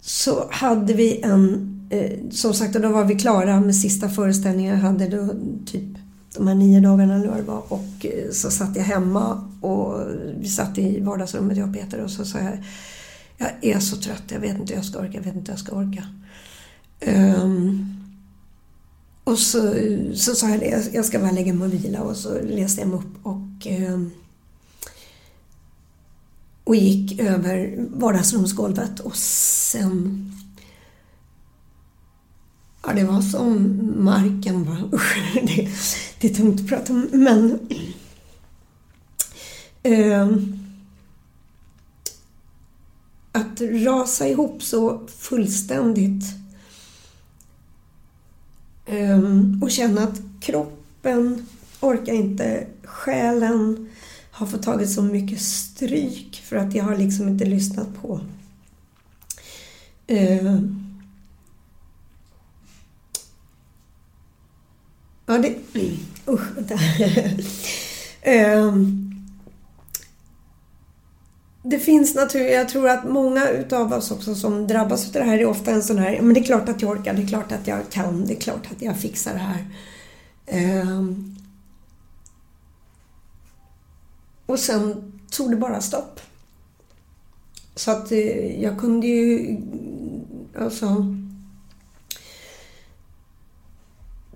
Så hade vi en eh, som sagt, då var vi klara med sista föreställningen. Jag hade då typ de här nio dagarna eller vad det var. Och eh, så satt jag hemma och vi satt i vardagsrummet jag och Peter och så sa jag Jag är så trött, jag vet inte hur jag ska orka, jag vet inte hur jag ska orka. Um, och så, så sa jag det, jag ska bara lägga mig och vila och så läste jag mig upp och ehm, och gick över vardagsrumsgolvet och sen Ja, det var som marken bara. Usch, det, det är tungt att prata om. Men... Ehm, att rasa ihop så fullständigt och känna att kroppen orkar inte, själen har fått tagit så mycket stryk för att jag har liksom inte lyssnat på. Eh, Ja, det... Usch, vänta. det finns naturligtvis, jag tror att många utav oss också som drabbas av det här är ofta en sån här, men det är klart att jag orkar, det är klart att jag kan, det är klart att jag fixar det här. Um, och sen tog det bara stopp. Så att eh, jag kunde ju, alltså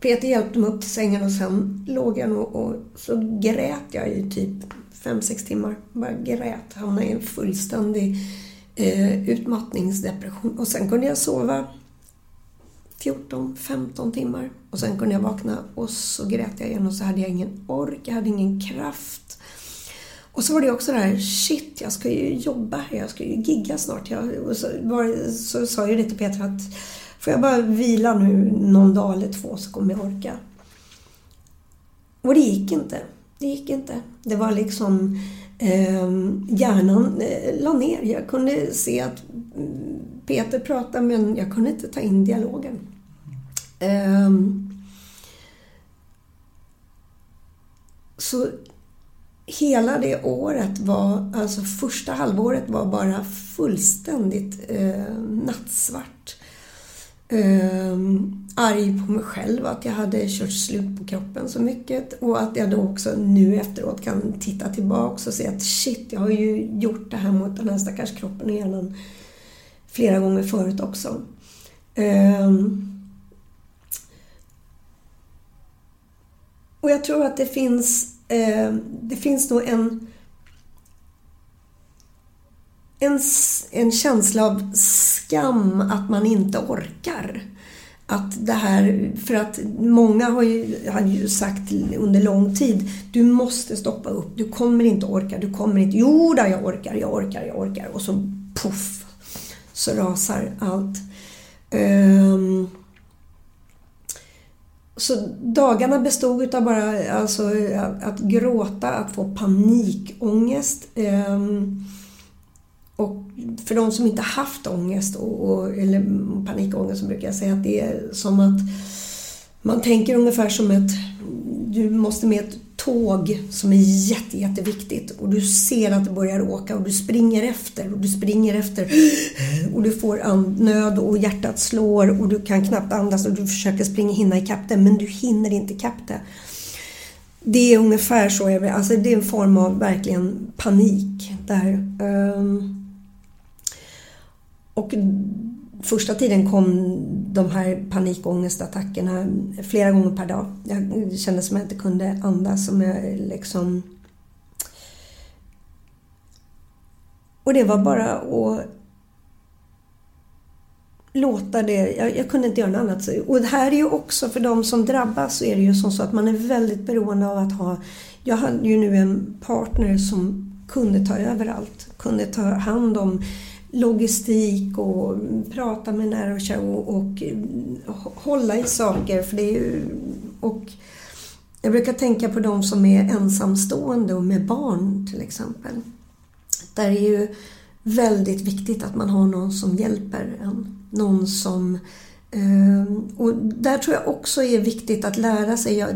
Peter hjälpte mig upp till sängen och sen låg jag nog och så grät jag ju typ 5-6 timmar. Bara grät. Hamnade i en fullständig eh, utmattningsdepression. Och sen kunde jag sova 14-15 timmar. Och sen kunde jag vakna och så grät jag igen och så hade jag ingen ork, jag hade ingen kraft. Och så var det också det här, shit, jag ska ju jobba här, jag ska ju gigga snart. Jag, och så, var, så sa jag det till Peter att Får jag bara vila nu någon dag eller två så kommer jag orka. Och det gick inte. Det gick inte. Det var liksom... Eh, hjärnan eh, la ner. Jag kunde se att Peter pratade men jag kunde inte ta in dialogen. Eh, så hela det året var, alltså första halvåret var bara fullständigt eh, nattsvart eh, arg på mig själv att jag hade kört slut på kroppen så mycket och att jag då också nu efteråt kan titta tillbaks och se att shit, jag har ju gjort det här mot den här stackars kroppen och hjärnan flera gånger förut också. Eh, och jag tror att det finns, eh, det finns nog en en, en känsla av skam att man inte orkar. Att det här, för att många har ju, har ju sagt under lång tid, du måste stoppa upp, du kommer inte orka, du kommer inte, jo då, jag orkar, jag orkar, jag orkar och så puff så rasar allt. Um, så dagarna bestod utav bara alltså, att, att gråta, att få panikångest. Um, och för de som inte haft ångest, och, och, eller panikångest, så brukar jag säga att det är som att man tänker ungefär som ett... Du måste med ett tåg som är jätte, jätteviktigt och du ser att det börjar åka och du springer efter och du springer efter och du får andnöd och hjärtat slår och du kan knappt andas och du försöker springa hinna ikapp det men du hinner inte ikapp det. Det är ungefär så, jag, alltså det är en form av verkligen panik där. Um, och första tiden kom de här panikångestattackerna flera gånger per dag. Jag kände som att jag inte kunde andas. Som jag liksom... Och det var bara att låta det... Jag, jag, kunde inte göra något annat. Och det här är ju också för de som drabbas så är det ju som så att man är väldigt beroende av att ha... Jag hade ju nu en partner som kunde ta över allt. Kunde ta hand om logistik och prata med nära och kära och, och, eh, hålla i saker. För det är ju, och jag brukar tänka på de som är ensamstående och med barn till exempel. Där är ju väldigt viktigt att man har någon som hjälper en. Någon som... Eh, och där tror jag också är viktigt att lära sig. Jag,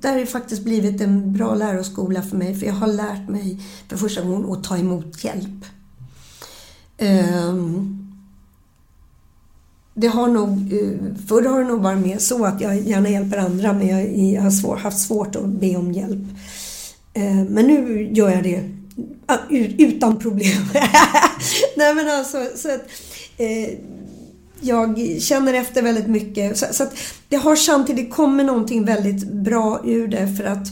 där har det faktiskt blivit en bra läroskola för mig för jag har lärt mig för första gången att ta emot hjälp. Um, det har nog, eh, förr har det nog varit mer så att jag gärna hjälper andra men jag har svår, haft svårt att be om hjälp. Ehm, men nu gör jag det ah, utan problem. Nej men alltså, så att, eh, jag känner efter väldigt mycket. Så, så att det har samtidigt kommit någonting väldigt bra ur det för att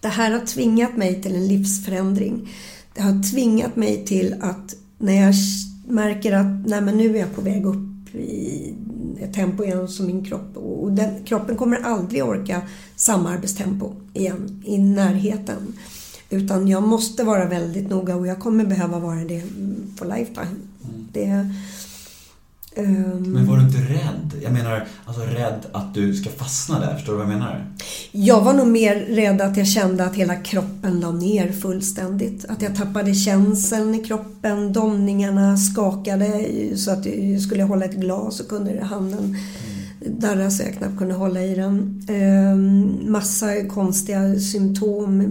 det här har tvingat mig till en livsförändring. Det har tvingat mig till att när jag märker att nej, men nu är jag på väg upp i ett tempo igen som min kropp och den, kroppen kommer aldrig orka samma arbetstempo igen i närheten. Utan jag måste vara väldigt noga och jag kommer behöva vara det for lifetime. Mm. Det, Um, men var du inte rädd? Jag menar, alltså rädd att du ska fastna där. Förstår du vad jag menar? Jag var nog mer rädd att jag kände att hela kroppen la ner fullständigt. Att jag tappade känseln i kroppen, domningarna skakade så att jag skulle hålla ett glas och kunde handen mm darra så jag knappt kunde hålla i den. Ehm, massa konstiga symptom.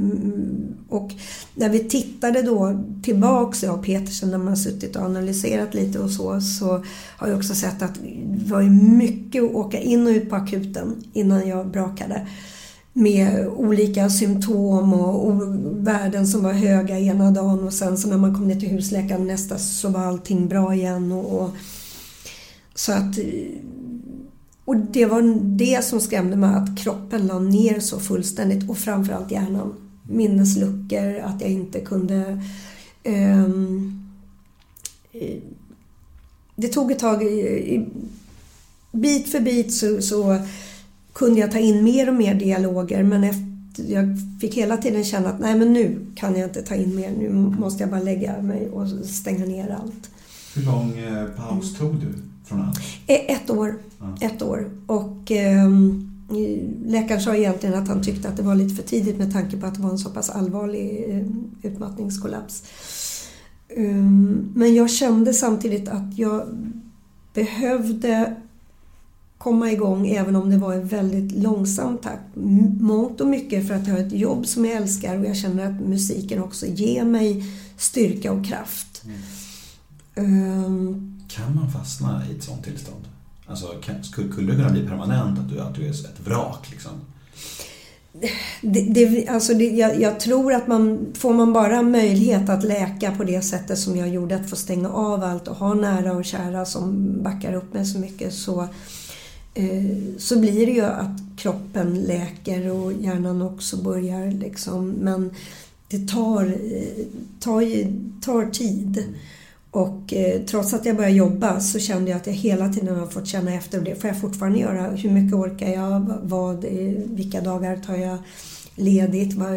Och när vi tittade då tillbaks, jag och Petersen, när man har suttit och analyserat lite och så, så har jag också sett att det var mycket att åka in och ut på akuten innan jag brakade. Med olika symptom och, och värden som var höga ena dagen och sen så när man kom ner till husläkaren nästa så var allting bra igen. och, och så att och det var det som skrämde mig, att kroppen la ner så fullständigt och framförallt hjärnan. Minnesluckor, att jag inte kunde... Um, det tog ett tag. Bit för bit så, så, kunde jag ta in mer och mer dialoger men efter, jag fick hela tiden känna att nej men nu kan jag inte ta in mer. Nu måste jag bara lägga mig och stänga ner allt. Hur lång eh, paus tog du? Från allt? Eh, ett år. Ja. Ett år. Och eh, läkaren sa egentligen att han tyckte att det var lite för tidigt med tanke på att det var en så pass allvarlig eh, utmattningskollaps. Um, men jag kände samtidigt att jag behövde komma igång även om det var en väldigt långsam takt. Mångt och mycket för att jag har ett jobb som jag älskar och jag känner att musiken också ger mig styrka och kraft. Mm. Um, kan man fastna i ett sånt tillstånd? Alltså, kan, skulle, skulle det kunna bli permanent att du, att du är ett vrak liksom? Det, det, alltså det, jag, jag, tror att man, får man bara möjlighet att läka på det sättet som jag gjorde, att få stänga av allt och ha nära och kära som backar upp mig så mycket så, eh, så blir det ju att kroppen läker och hjärnan också börjar liksom. Men det tar, eh, tar, tar tid. Och eh, trots att jag började jobba så kände jag att jag hela tiden har fått känna efter. Det får jag fortfarande göra. Hur mycket orkar jag? Vad, vilka dagar tar jag ledigt? Vad,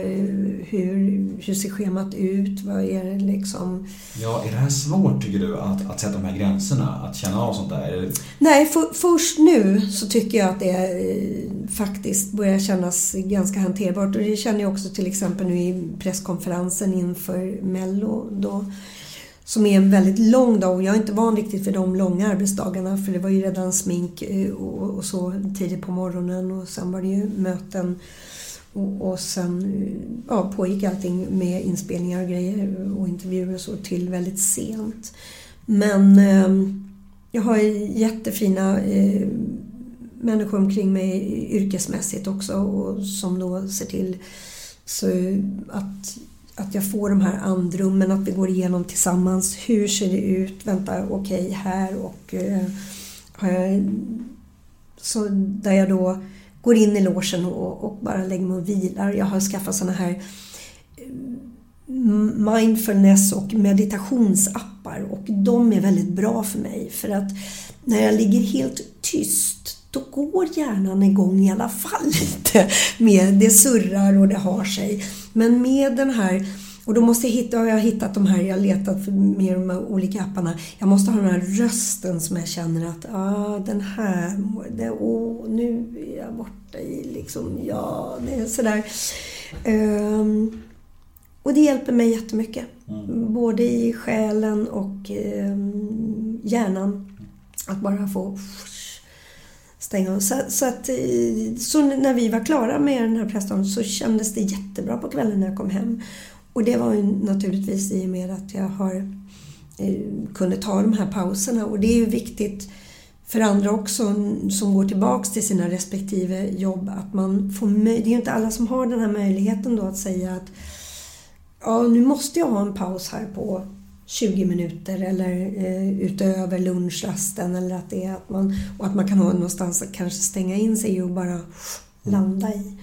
hur, hur ser schemat ut? Vad är det liksom? Ja, är det här svårt tycker du att, att sätta de här gränserna? Att känna av sånt där? Nej, för, först nu så tycker jag att det eh, faktiskt börjar kännas ganska hanterbart. Och det känner jag också till exempel nu i presskonferensen inför Mello. Då, som är en väldigt lång dag och jag är inte van riktigt för de långa arbetsdagarna för det var ju redan smink eh, och, och så tidigt på morgonen och sen var det ju möten och, och sen eh, ja, pågick allting med inspelningar och grejer och intervjuer och så till väldigt sent. Men eh, jag har jättefina eh, människor omkring mig yrkesmässigt också och som då ser till så att, att jag får de här andrummen, att vi går igenom tillsammans. Hur ser det ut? Vänta, okej, här och eh, så där jag då går in i logen och, och bara lägger mig och vilar. Jag har skaffat såna här eh, mindfulness och meditationsappar och de är väldigt bra för mig för att när jag ligger helt tyst då går hjärnan igång i alla fall lite. Med, det surrar och det har sig. Men med den här och då måste jag hitta, jag har hittat de här, jag har letat med de här olika apparna. Jag måste ha den här rösten som jag känner att, ah, den här, det, åh, nu är jag borta i liksom, ja, det är sådär. Um, och det hjälper mig jättemycket. Både i själen och eh, hjärnan. Att bara få stänga av. Så, så, att, eh, så när vi var klara med den här pressdagen så kändes det jättebra på kvällen när jag kom hem. Och det var ju naturligtvis i och med att jag har eh, kunde ta de här pauserna. Och det är ju viktigt för andra också som går tillbaks till sina respektive jobb att man får Det är ju inte alla som har den här möjligheten då att säga att ja, nu måste jag ha en paus här på 20 minuter eller eh, utöver lunchrasten eller att det är att man, och att man kan ha någonstans att kanske stänga in sig och bara landa i.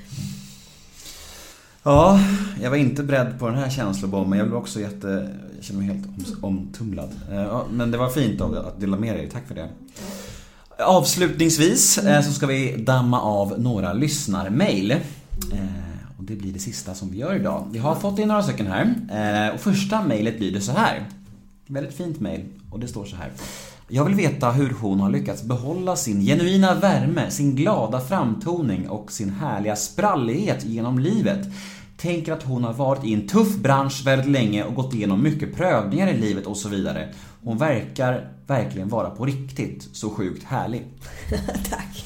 Ja, jag var inte beredd på den här känslobomben. Jag blev också jätte... Jag känner mig helt omtumlad. Eh, men det var fint av dig att dela med dig. Tack för det. Avslutningsvis eh, så ska vi damma av några lyssnarmail. Eh, och det blir det sista som vi gör idag. Vi har fått in några stycken här. Och första mejlet lyder så här. Väldigt fint mejl. Och det står så här. Jag vill veta hur hon har lyckats behålla sin genuina värme, sin glada framtoning och sin härliga sprallighet genom livet. Tänker att hon har varit i en tuff bransch väldigt länge och gått igenom mycket prövningar i livet och så vidare. Hon verkar verkligen vara på riktigt så sjukt härlig. Tack.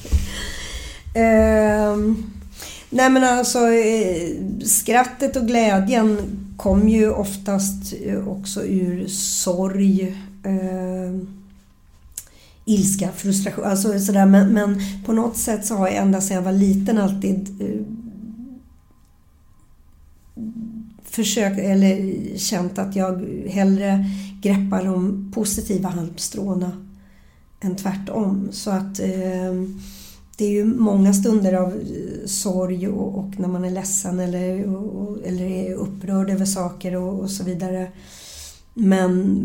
Um, nej men alltså eh, skrattet och glädjen kom ju oftast eh, också ur sorg. ehm, ilska, frustration, alltså sådär. Men, men på något sätt så har jag ända sedan jag var liten alltid eh, försökt, eller känt att jag hellre greppar de positiva halmstråna än tvärtom. Så att eh, det är ju många stunder av eh, sorg och, och när man är ledsen eller, och, eller är upprörd över saker och, och så vidare. Men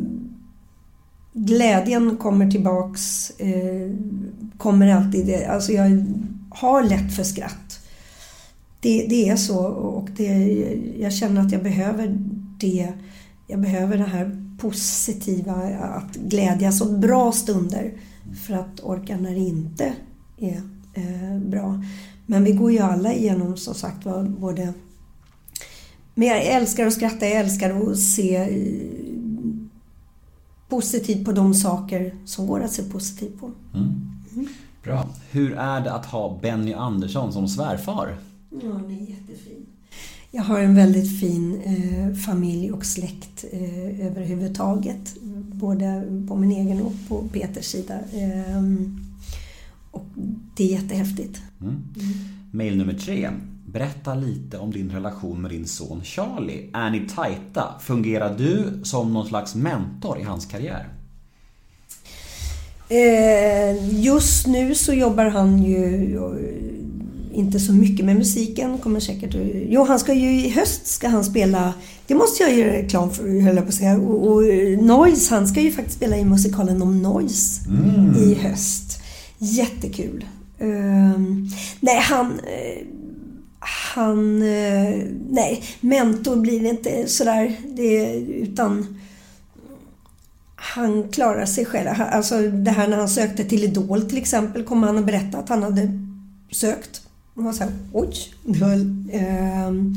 glädjen kommer tillbaks, eh, kommer alltid. Alltså jag har lätt för skratt. Det, det är så och det, jag känner att jag behöver det. Jag behöver det här positiva, att glädjas åt bra stunder för att orka när det inte är bra. Men vi går ju alla igenom som sagt var både men jag älskar att skratta, jag älskar att se eh, positivt på de saker som går att se positivt på. Bra. Hur är det att ha Benny Andersson som svärfar? Ja, den är jättefin. Jag har en väldigt fin eh, familj och släkt eh, överhuvudtaget. Både på min egen och på Peters sida. Eh, det är jättehäftigt. Mail nummer tre. Berätta lite om din relation med din son Charlie. Är ni tajta? Fungerar du som någon slags mentor i hans karriär? Eh, just nu så jobbar han ju eh, inte så mycket med musiken. Kommer säkert Jo, han ska ju i höst ska han spela, det måste jag göra reklam för höll jag på att säga. Och, och eh, Noise, han ska ju faktiskt spela i musikalen om Noise i höst. Jättekul. Ehm, nej, han... Eh, han... Eh, nej, mentor blir det inte sådär. Det, utan han klarar sig själv. Alltså det här när han sökte till Idol till exempel kom han och berättade att han hade sökt. Och var så här, oj. Det var, ehm,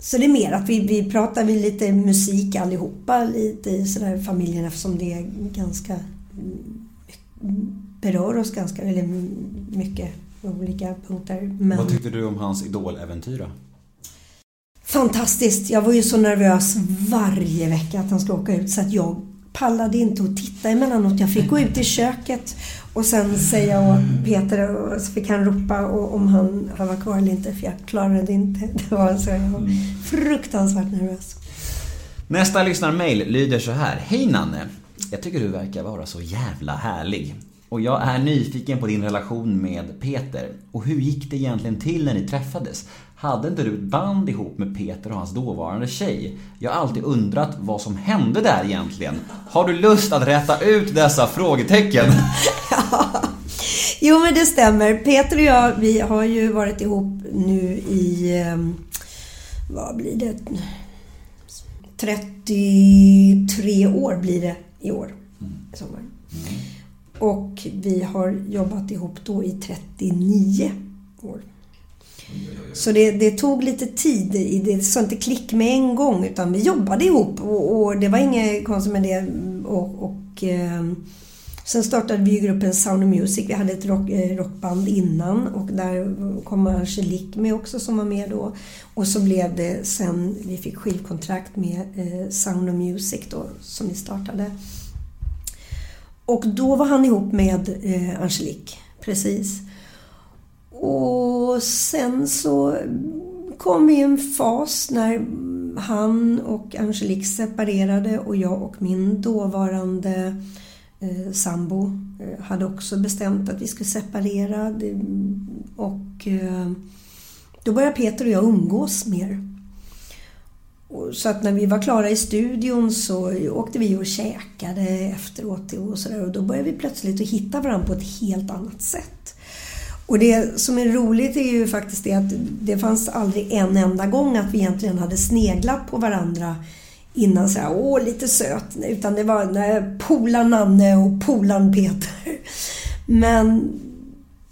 så det är mer att vi, vi pratar vi lite musik allihopa, lite i sådär familjen eftersom det är ganska mm, berör oss ganska eller mycket på olika punkter. Men... Vad tyckte du om hans idoläventyr då? Fantastiskt! Jag var ju så nervös varje vecka att han skulle åka ut så att jag pallade inte att titta emellanåt. Jag fick gå ut i köket och sen säga åt Peter och så fick han ropa om han, han var kvar eller inte för jag klarade inte. Det var så jag var fruktansvärt nervös. Nästa lyssnarmail lyder så här. Hej Nanne! Jag tycker du verkar vara så jävla härlig. Och jag är nyfiken på din relation med Peter. Och hur gick det egentligen till när ni träffades? Hade inte du ett band ihop med Peter och hans dåvarande tjej? Jag har alltid undrat vad som hände där egentligen. Har du lust att rätta ut dessa frågetecken? Jo men det stämmer. Peter och jag vi har ju varit ihop nu i, eh, vad blir det? 33 år blir det i år. i sommar. Och vi har jobbat ihop då i 39 år. Så det, det tog lite tid. Det sa inte klick med en gång utan vi jobbade ihop och, och det var inget konstigt med det. Och, och, eh, sen startade vi ju gruppen Sound of Music. Vi hade ett rock, eh, rockband innan och där kom Angelique med också som var med då. Och så blev det sen vi fick skivkontrakt med eh, Sound of Music då som vi startade. Och då var han ihop med eh, Angelique, precis. Och sen så kom vi i en fas när han och Angelique separerade och jag och min dåvarande eh, sambo eh, hade också bestämt att vi skulle separera. Det- Och eh, då började Peter och jag umgås mer. Så att när vi var klara i studion så åkte vi och käkade efteråt och sådär och då började vi plötsligt att hitta varandra på ett helt annat sätt. Och det som är roligt är ju faktiskt det att det fanns aldrig en enda gång att vi egentligen hade sneglat på varandra innan så här, åh lite söt. Utan det var när polan Nanne och polan Peter. Men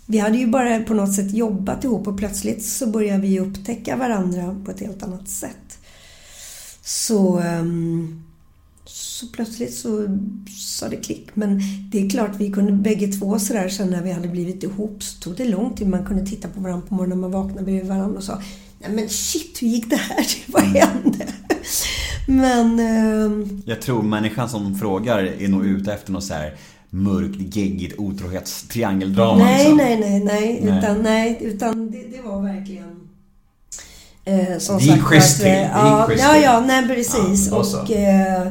vi hade ju bara på något sätt jobbat ihop och plötsligt så började vi upptäcka varandra på ett helt annat sätt. Så, ehm, så plötsligt så sa det klick. Men det är klart, vi kunde bägge två sådär sen när vi hade blivit ihop så tog det lång tid. Man kunde titta på varandra på morgonen när man vaknade bredvid varandra och sa Nej men shit, hur gick det här? Vad hände? Men... ehm, Jag tror människan som frågar är nog ute efter något så här mörkt, geggigt otrohetstriangeldrama. Nej, liksom. nej, nej, nej. Nej. Utan, nej, utan det, det var verkligen... Eh, som Det sagt, schysst att, till. eh, Ja, ja, ja, nej precis. Ja, och, eh,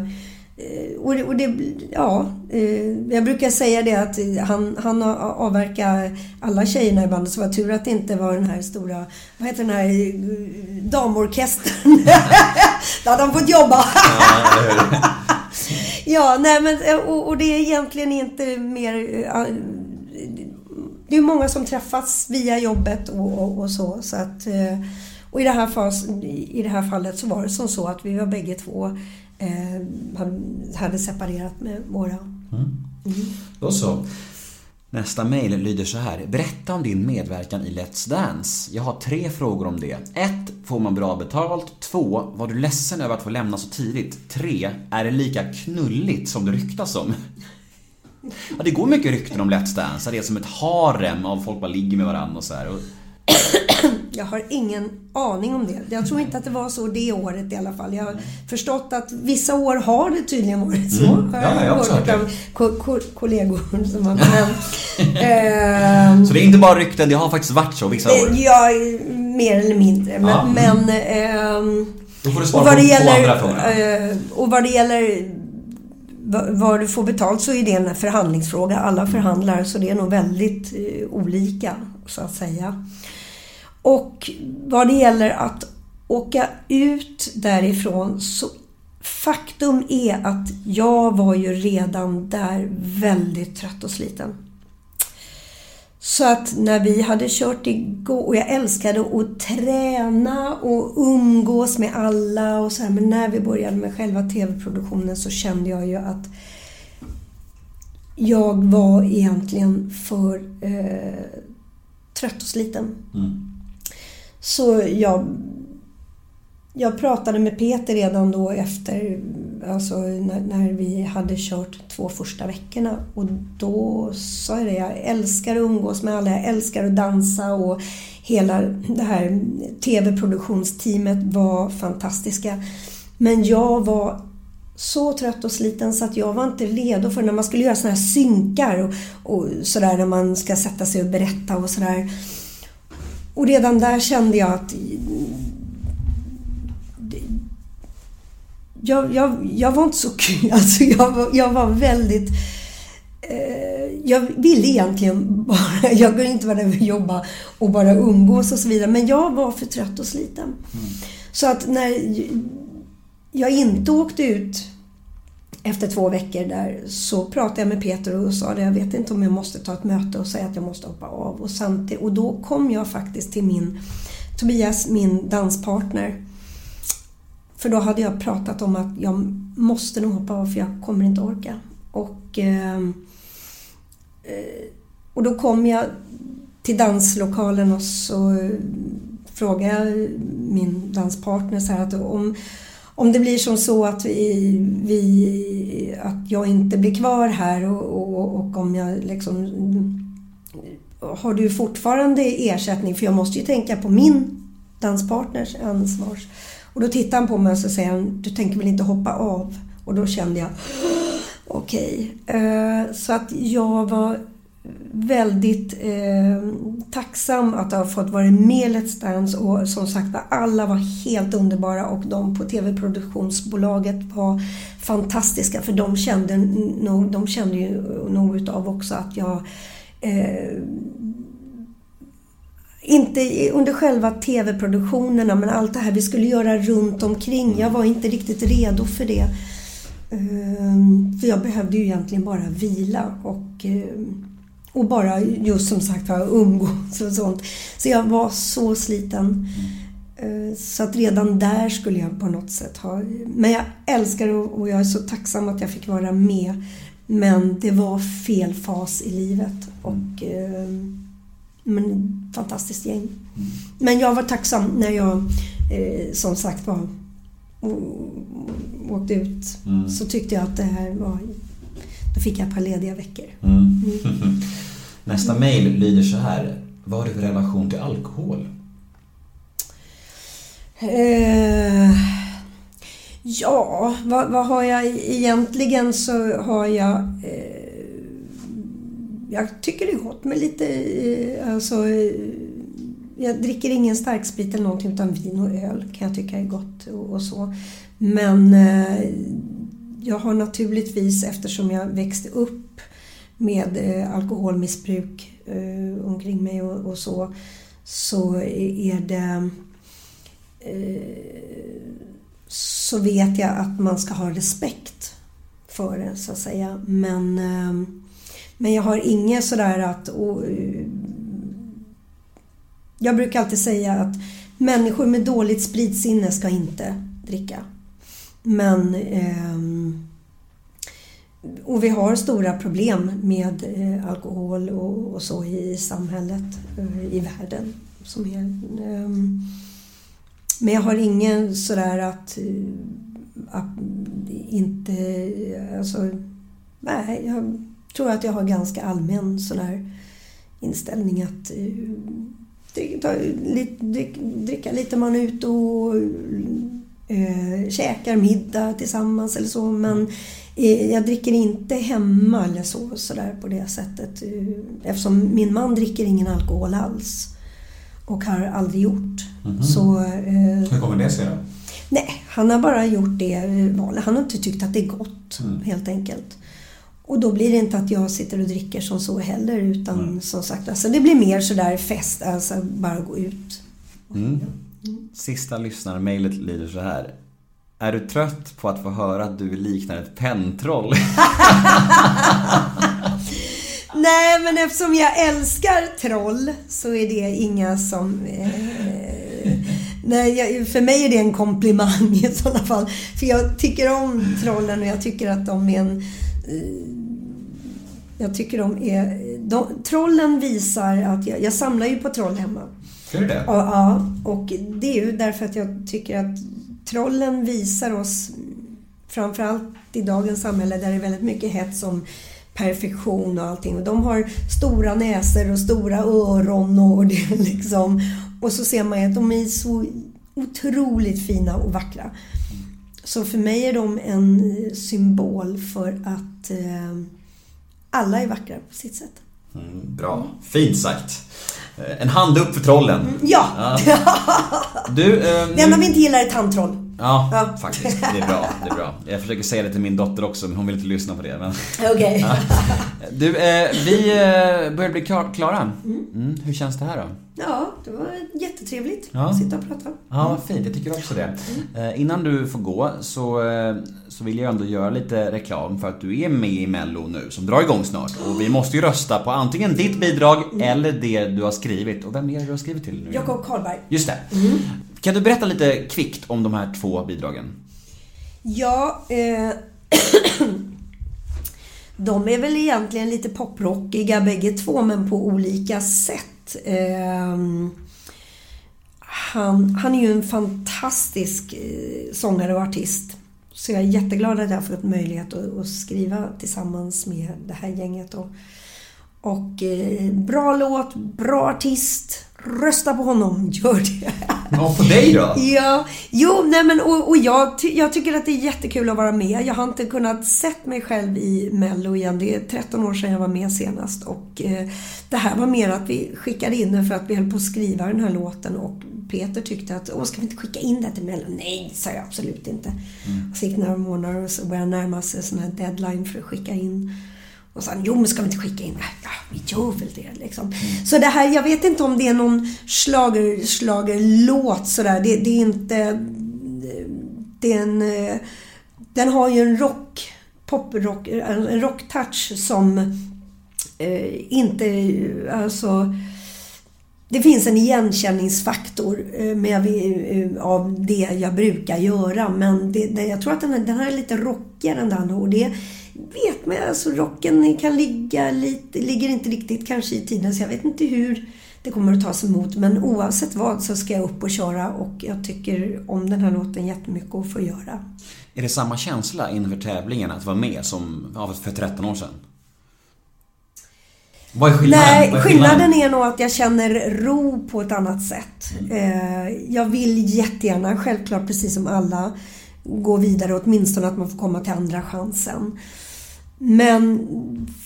och, det, och det, ja, eh, jag brukar säga det att han, han har avverkat alla tjejerna i bandet så var tur att det inte var den här stora, vad heter den här eh, damorkestern. Då hade han fått jobba. Ja, nej men eh, och, och det är egentligen inte mer... Det är många som träffas via jobbet och, och, och så. så att, och i det, här fas, i det här fallet så var det som så att vi var bägge två eh, hade- separerat med våra... Då så. Nästa mejl lyder så här. Berätta om din medverkan i Let's Dance. Jag har tre frågor om det. 1. Får man bra betalt? 2. Var du ledsen över att få lämna så tidigt? 3. Är det lika knulligt som det ryktas om? Ja, det går mycket rykten om Let's Dance. Det är som ett harem av folk bara ligger med varandra och så här. Jag har ingen aning om det. Jag tror inte att det var så det året i alla fall. Jag har förstått att vissa år har det tydligen varit så. Mm. Ja, jag har också hört av ko- ko- kollegor som har... Men, ehm, Så det är inte bara rykten, det har faktiskt varit så vissa år. Eh, Ja, mer eller mindre. Men, Ja. men ehm, Då får du och svara vad på det två andra gäller, frågor. eh, och vad det gäller va- vad du får betalt så är det en förhandlingsfråga. Alla förhandlar så det är nog väldigt eh, olika så att säga. Och vad det gäller att åka ut därifrån så faktum är att jag var ju redan där väldigt trött och sliten. Så att när vi hade kört igår, och jag älskade att träna och umgås med alla och så här, men när vi började med själva TV-produktionen så kände jag ju att jag var egentligen för eh, trött och sliten. Mm. Så jag, jag pratade med Peter redan då efter, alltså när, när vi hade kört två första veckorna. Och då sa jag det, jag älskar att umgås med alla, jag älskar att dansa och hela det här TV-produktionsteamet var fantastiska. Men jag var så trött och sliten så att jag var inte redo för när man skulle göra sådana här synkar och, och sådär när man ska sätta sig och berätta och sådär. Och redan där kände jag att jag, jag, jag var inte så kul. Alltså jag, var- jag var väldigt... Eh, jag ville egentligen bara... Jag kunde inte vara där och jobba och bara umgås och så vidare. Men jag var för trött och sliten. Så att när jag inte åkte ut efter två veckor där så pratade jag med Peter och sa att jag vet inte om jag måste ta ett möte och säga att jag måste hoppa av. Och, samtid- och då kom jag faktiskt till min Tobias, min danspartner. För då hade jag pratat om att jag måste nog hoppa av för jag kommer inte orka. Och, ehm, eh, och då kom jag till danslokalen och så eh, frågade jag min danspartner så här att om, om det blir som så att, vi, vi, att jag inte blir kvar här och, och, och om jag liksom... Har du fortfarande ersättning? För jag måste ju tänka på min danspartners ansvar. Och då tittar han på mig och så säger han, du tänker väl inte hoppa av? Och då kände jag, okej. Okay. Så att jag var väldigt eh, tacksam att ha fått vara med i Let's Dance och som sagt var, alla var helt underbara och de på TV-produktionsbolaget var fantastiska för de kände, nog, de kände ju nog utav också att jag eh, inte under själva TV-produktionerna men allt det här vi skulle göra runt omkring. Jag var inte riktigt redo för det. Eh, För jag behövde ju egentligen bara vila och, eh, och bara just som sagt var umgås och sånt. Så jag var så sliten. Eh, Så att redan där skulle jag på något sätt ha... Men jag älskar och jag är så tacksam att jag fick vara med. Men det var fel fas i livet. Och, ehm, men fantastiskt gäng. Men jag var tacksam när jag eh, som sagt var åkte ut. Så tyckte jag att det här var... Då fick jag ett par lediga veckor. Mm. Nästa mejl lyder så här. Vad har du för relation till alkohol? Eh, ja, vad, vad har jag e- egentligen så har jag... Eh, jag tycker det är gott med lite... Eh, alltså, eh, jag dricker ingen starksprit eller någonting utan vin och öl kan jag tycka är gott och, och så. Men eh, jag har naturligtvis, eftersom jag växte upp med eh, alkoholmissbruk eh, omkring mig och, och så, så är det eh, så vet jag att man ska ha respekt för det, så att säga. Men, men jag har inget sådär att... Och, jag brukar alltid säga att människor med dåligt spritsinne ska inte dricka. Men... ehm, och vi har stora problem med eh, alkohol och, och så i samhället, eh, i världen som helhet. Ehm, men jag har ingen sådär att, eh, att inte... Alltså, nej, jag tror att jag har ganska allmän sådär inställning att dricka, lite, dricka lite man är ute och äh, käkar middag tillsammans eller så. Men mm jag dricker inte hemma eller så, sådär på det sättet. Eh, Eftersom min man dricker ingen alkohol alls. Och har aldrig gjort. Så, eh, Hur kommer det sig då? Nej, han har bara gjort det valet. Han har inte tyckt att det är gott, helt enkelt. Och då blir det inte att jag sitter och dricker som så heller, utan som sagt, alltså det blir mer sådär fest, alltså bara gå ut. Sista lyssnarmailet lyder så här. Är du trött på att få höra att du liknar ett penntroll? nej men eftersom jag älskar troll så är det inga som... Eh, nej, jag, för mig är det en komplimang i sådana fall. För jag tycker om trollen och jag tycker att de är en... Eh, jag tycker de är... De, trollen visar att jag, jag samlar ju på troll hemma. Gör du det? Ja, ja, och det är ju därför att jag tycker att trollen visar oss, framförallt i dagens samhälle där det är väldigt mycket hets om perfektion och allting. Och de har stora näsor och stora öron och det liksom... Och så ser man ju att de är så otroligt fina och vackra. Så för mig är de en symbol för att eh, alla är vackra på sitt sätt. Mm, bra. Fint sagt. Eh, En hand upp för trollen. Ja! Du, eh, Det enda nu... vi inte gillar är tandtroll. Ja, Ja. faktiskt. Det är bra. Det är bra. Jag försöker säga det till min dotter också, men hon vill inte lyssna på det. Men... Okej. Du, eh, vi eh, börjar bli klar, klara. Mm, hur känns det här då? Ja, det var jättetrevligt Ja. att sitta och prata. Ja, vad fint. Jag tycker också det. Eh, innan du får gå så, eh, så vill jag ändå göra lite reklam för att du är med i Mello nu som drar igång snart. Och vi måste ju rösta på antingen ditt bidrag eller det du har skrivit. Och vem är det du har skrivit till nu? Jakob Karlberg. Just det. Kan du berätta lite kvickt om de här två bidragen? Ja, eh, de är väl egentligen lite poprockiga bägge två, men på olika sätt. Eh, han, han är ju en fantastisk eh, sångare och artist. Så jag är jätteglad att jag har fått möjlighet att, att skriva tillsammans med det här gänget. Och, och eh, bra låt, bra artist. Rösta på honom, gör det. Ja, på dig då? Ja, jo, nej men och, och jag, ty, jag tycker att det är jättekul att vara med. Jag har inte kunnat sett mig själv i Mello igen. Det är 13 år sedan jag var med senast och eh, det här var mer att vi skickade in det för att vi höll på att skriva den här låten och Peter tyckte att, åh ska vi inte skicka in det till Mello? Nej, sa jag absolut inte. Och så gick några månader och så började närma sig sån här deadline för att skicka in. Och sen, jo men ska vi inte skicka in? Ja, vi gör väl det liksom. Så det här, jag vet inte om det är någon slager, slagerlåt sådär. Det, det är inte... Det är en... Den har ju en rock, poprock, en rocktouch som eh, inte, alltså... Det finns en igenkänningsfaktor eh, med, eh, av det jag brukar göra men det, det, jag tror att den, den här är lite rockigare än den andra och det vet man alltså rocken kan ligga lite, ligger inte riktigt kanske i tiden så jag vet inte hur det kommer att tas emot men oavsett vad så ska jag upp och köra och jag tycker om den här låten jättemycket att få göra. Är det samma känsla inför tävlingen att vara med som ja, för 13 år sedan? Vad är skillnaden? Nej, är skillnaden är nog att jag känner ro på ett annat sätt. Mm. Eh, Jag vill jättegärna, självklart precis som alla, gå vidare, åtminstone att man får komma till andra chansen. Men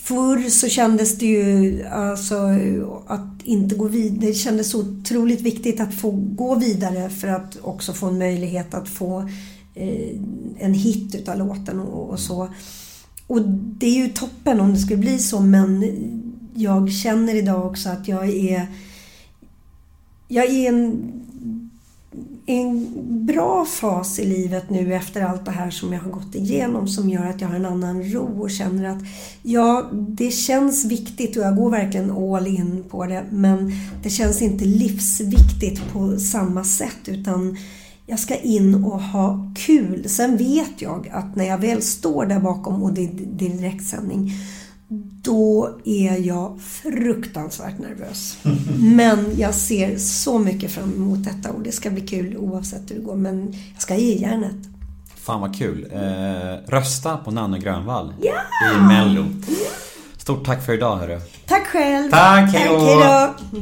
förr så kändes det ju alltså att inte gå vidare. Det kändes otroligt viktigt att få gå vidare för att också få en möjlighet att få eh, en hit utav låten och, och så. Och det är ju toppen om det skulle bli så men jag känner idag också att jag är jag är en, en bra fas i livet nu efter allt det här som jag har gått igenom som gör att jag har en annan ro och känner att ja, det känns viktigt och jag går verkligen all in på det men det känns inte livsviktigt på samma sätt utan jag ska in och ha kul. Sen vet jag att när jag väl står där bakom och det är direktsändning då är jag fruktansvärt nervös. Men jag ser så mycket fram emot detta och det ska bli kul oavsett hur det går. Men jag ska ge järnet. Fan vad kul. Eh, rösta på Nanne Grönvall i Mello. Stort tack för idag hörru. Tack själv! Tack, hej då. Tack, hej då!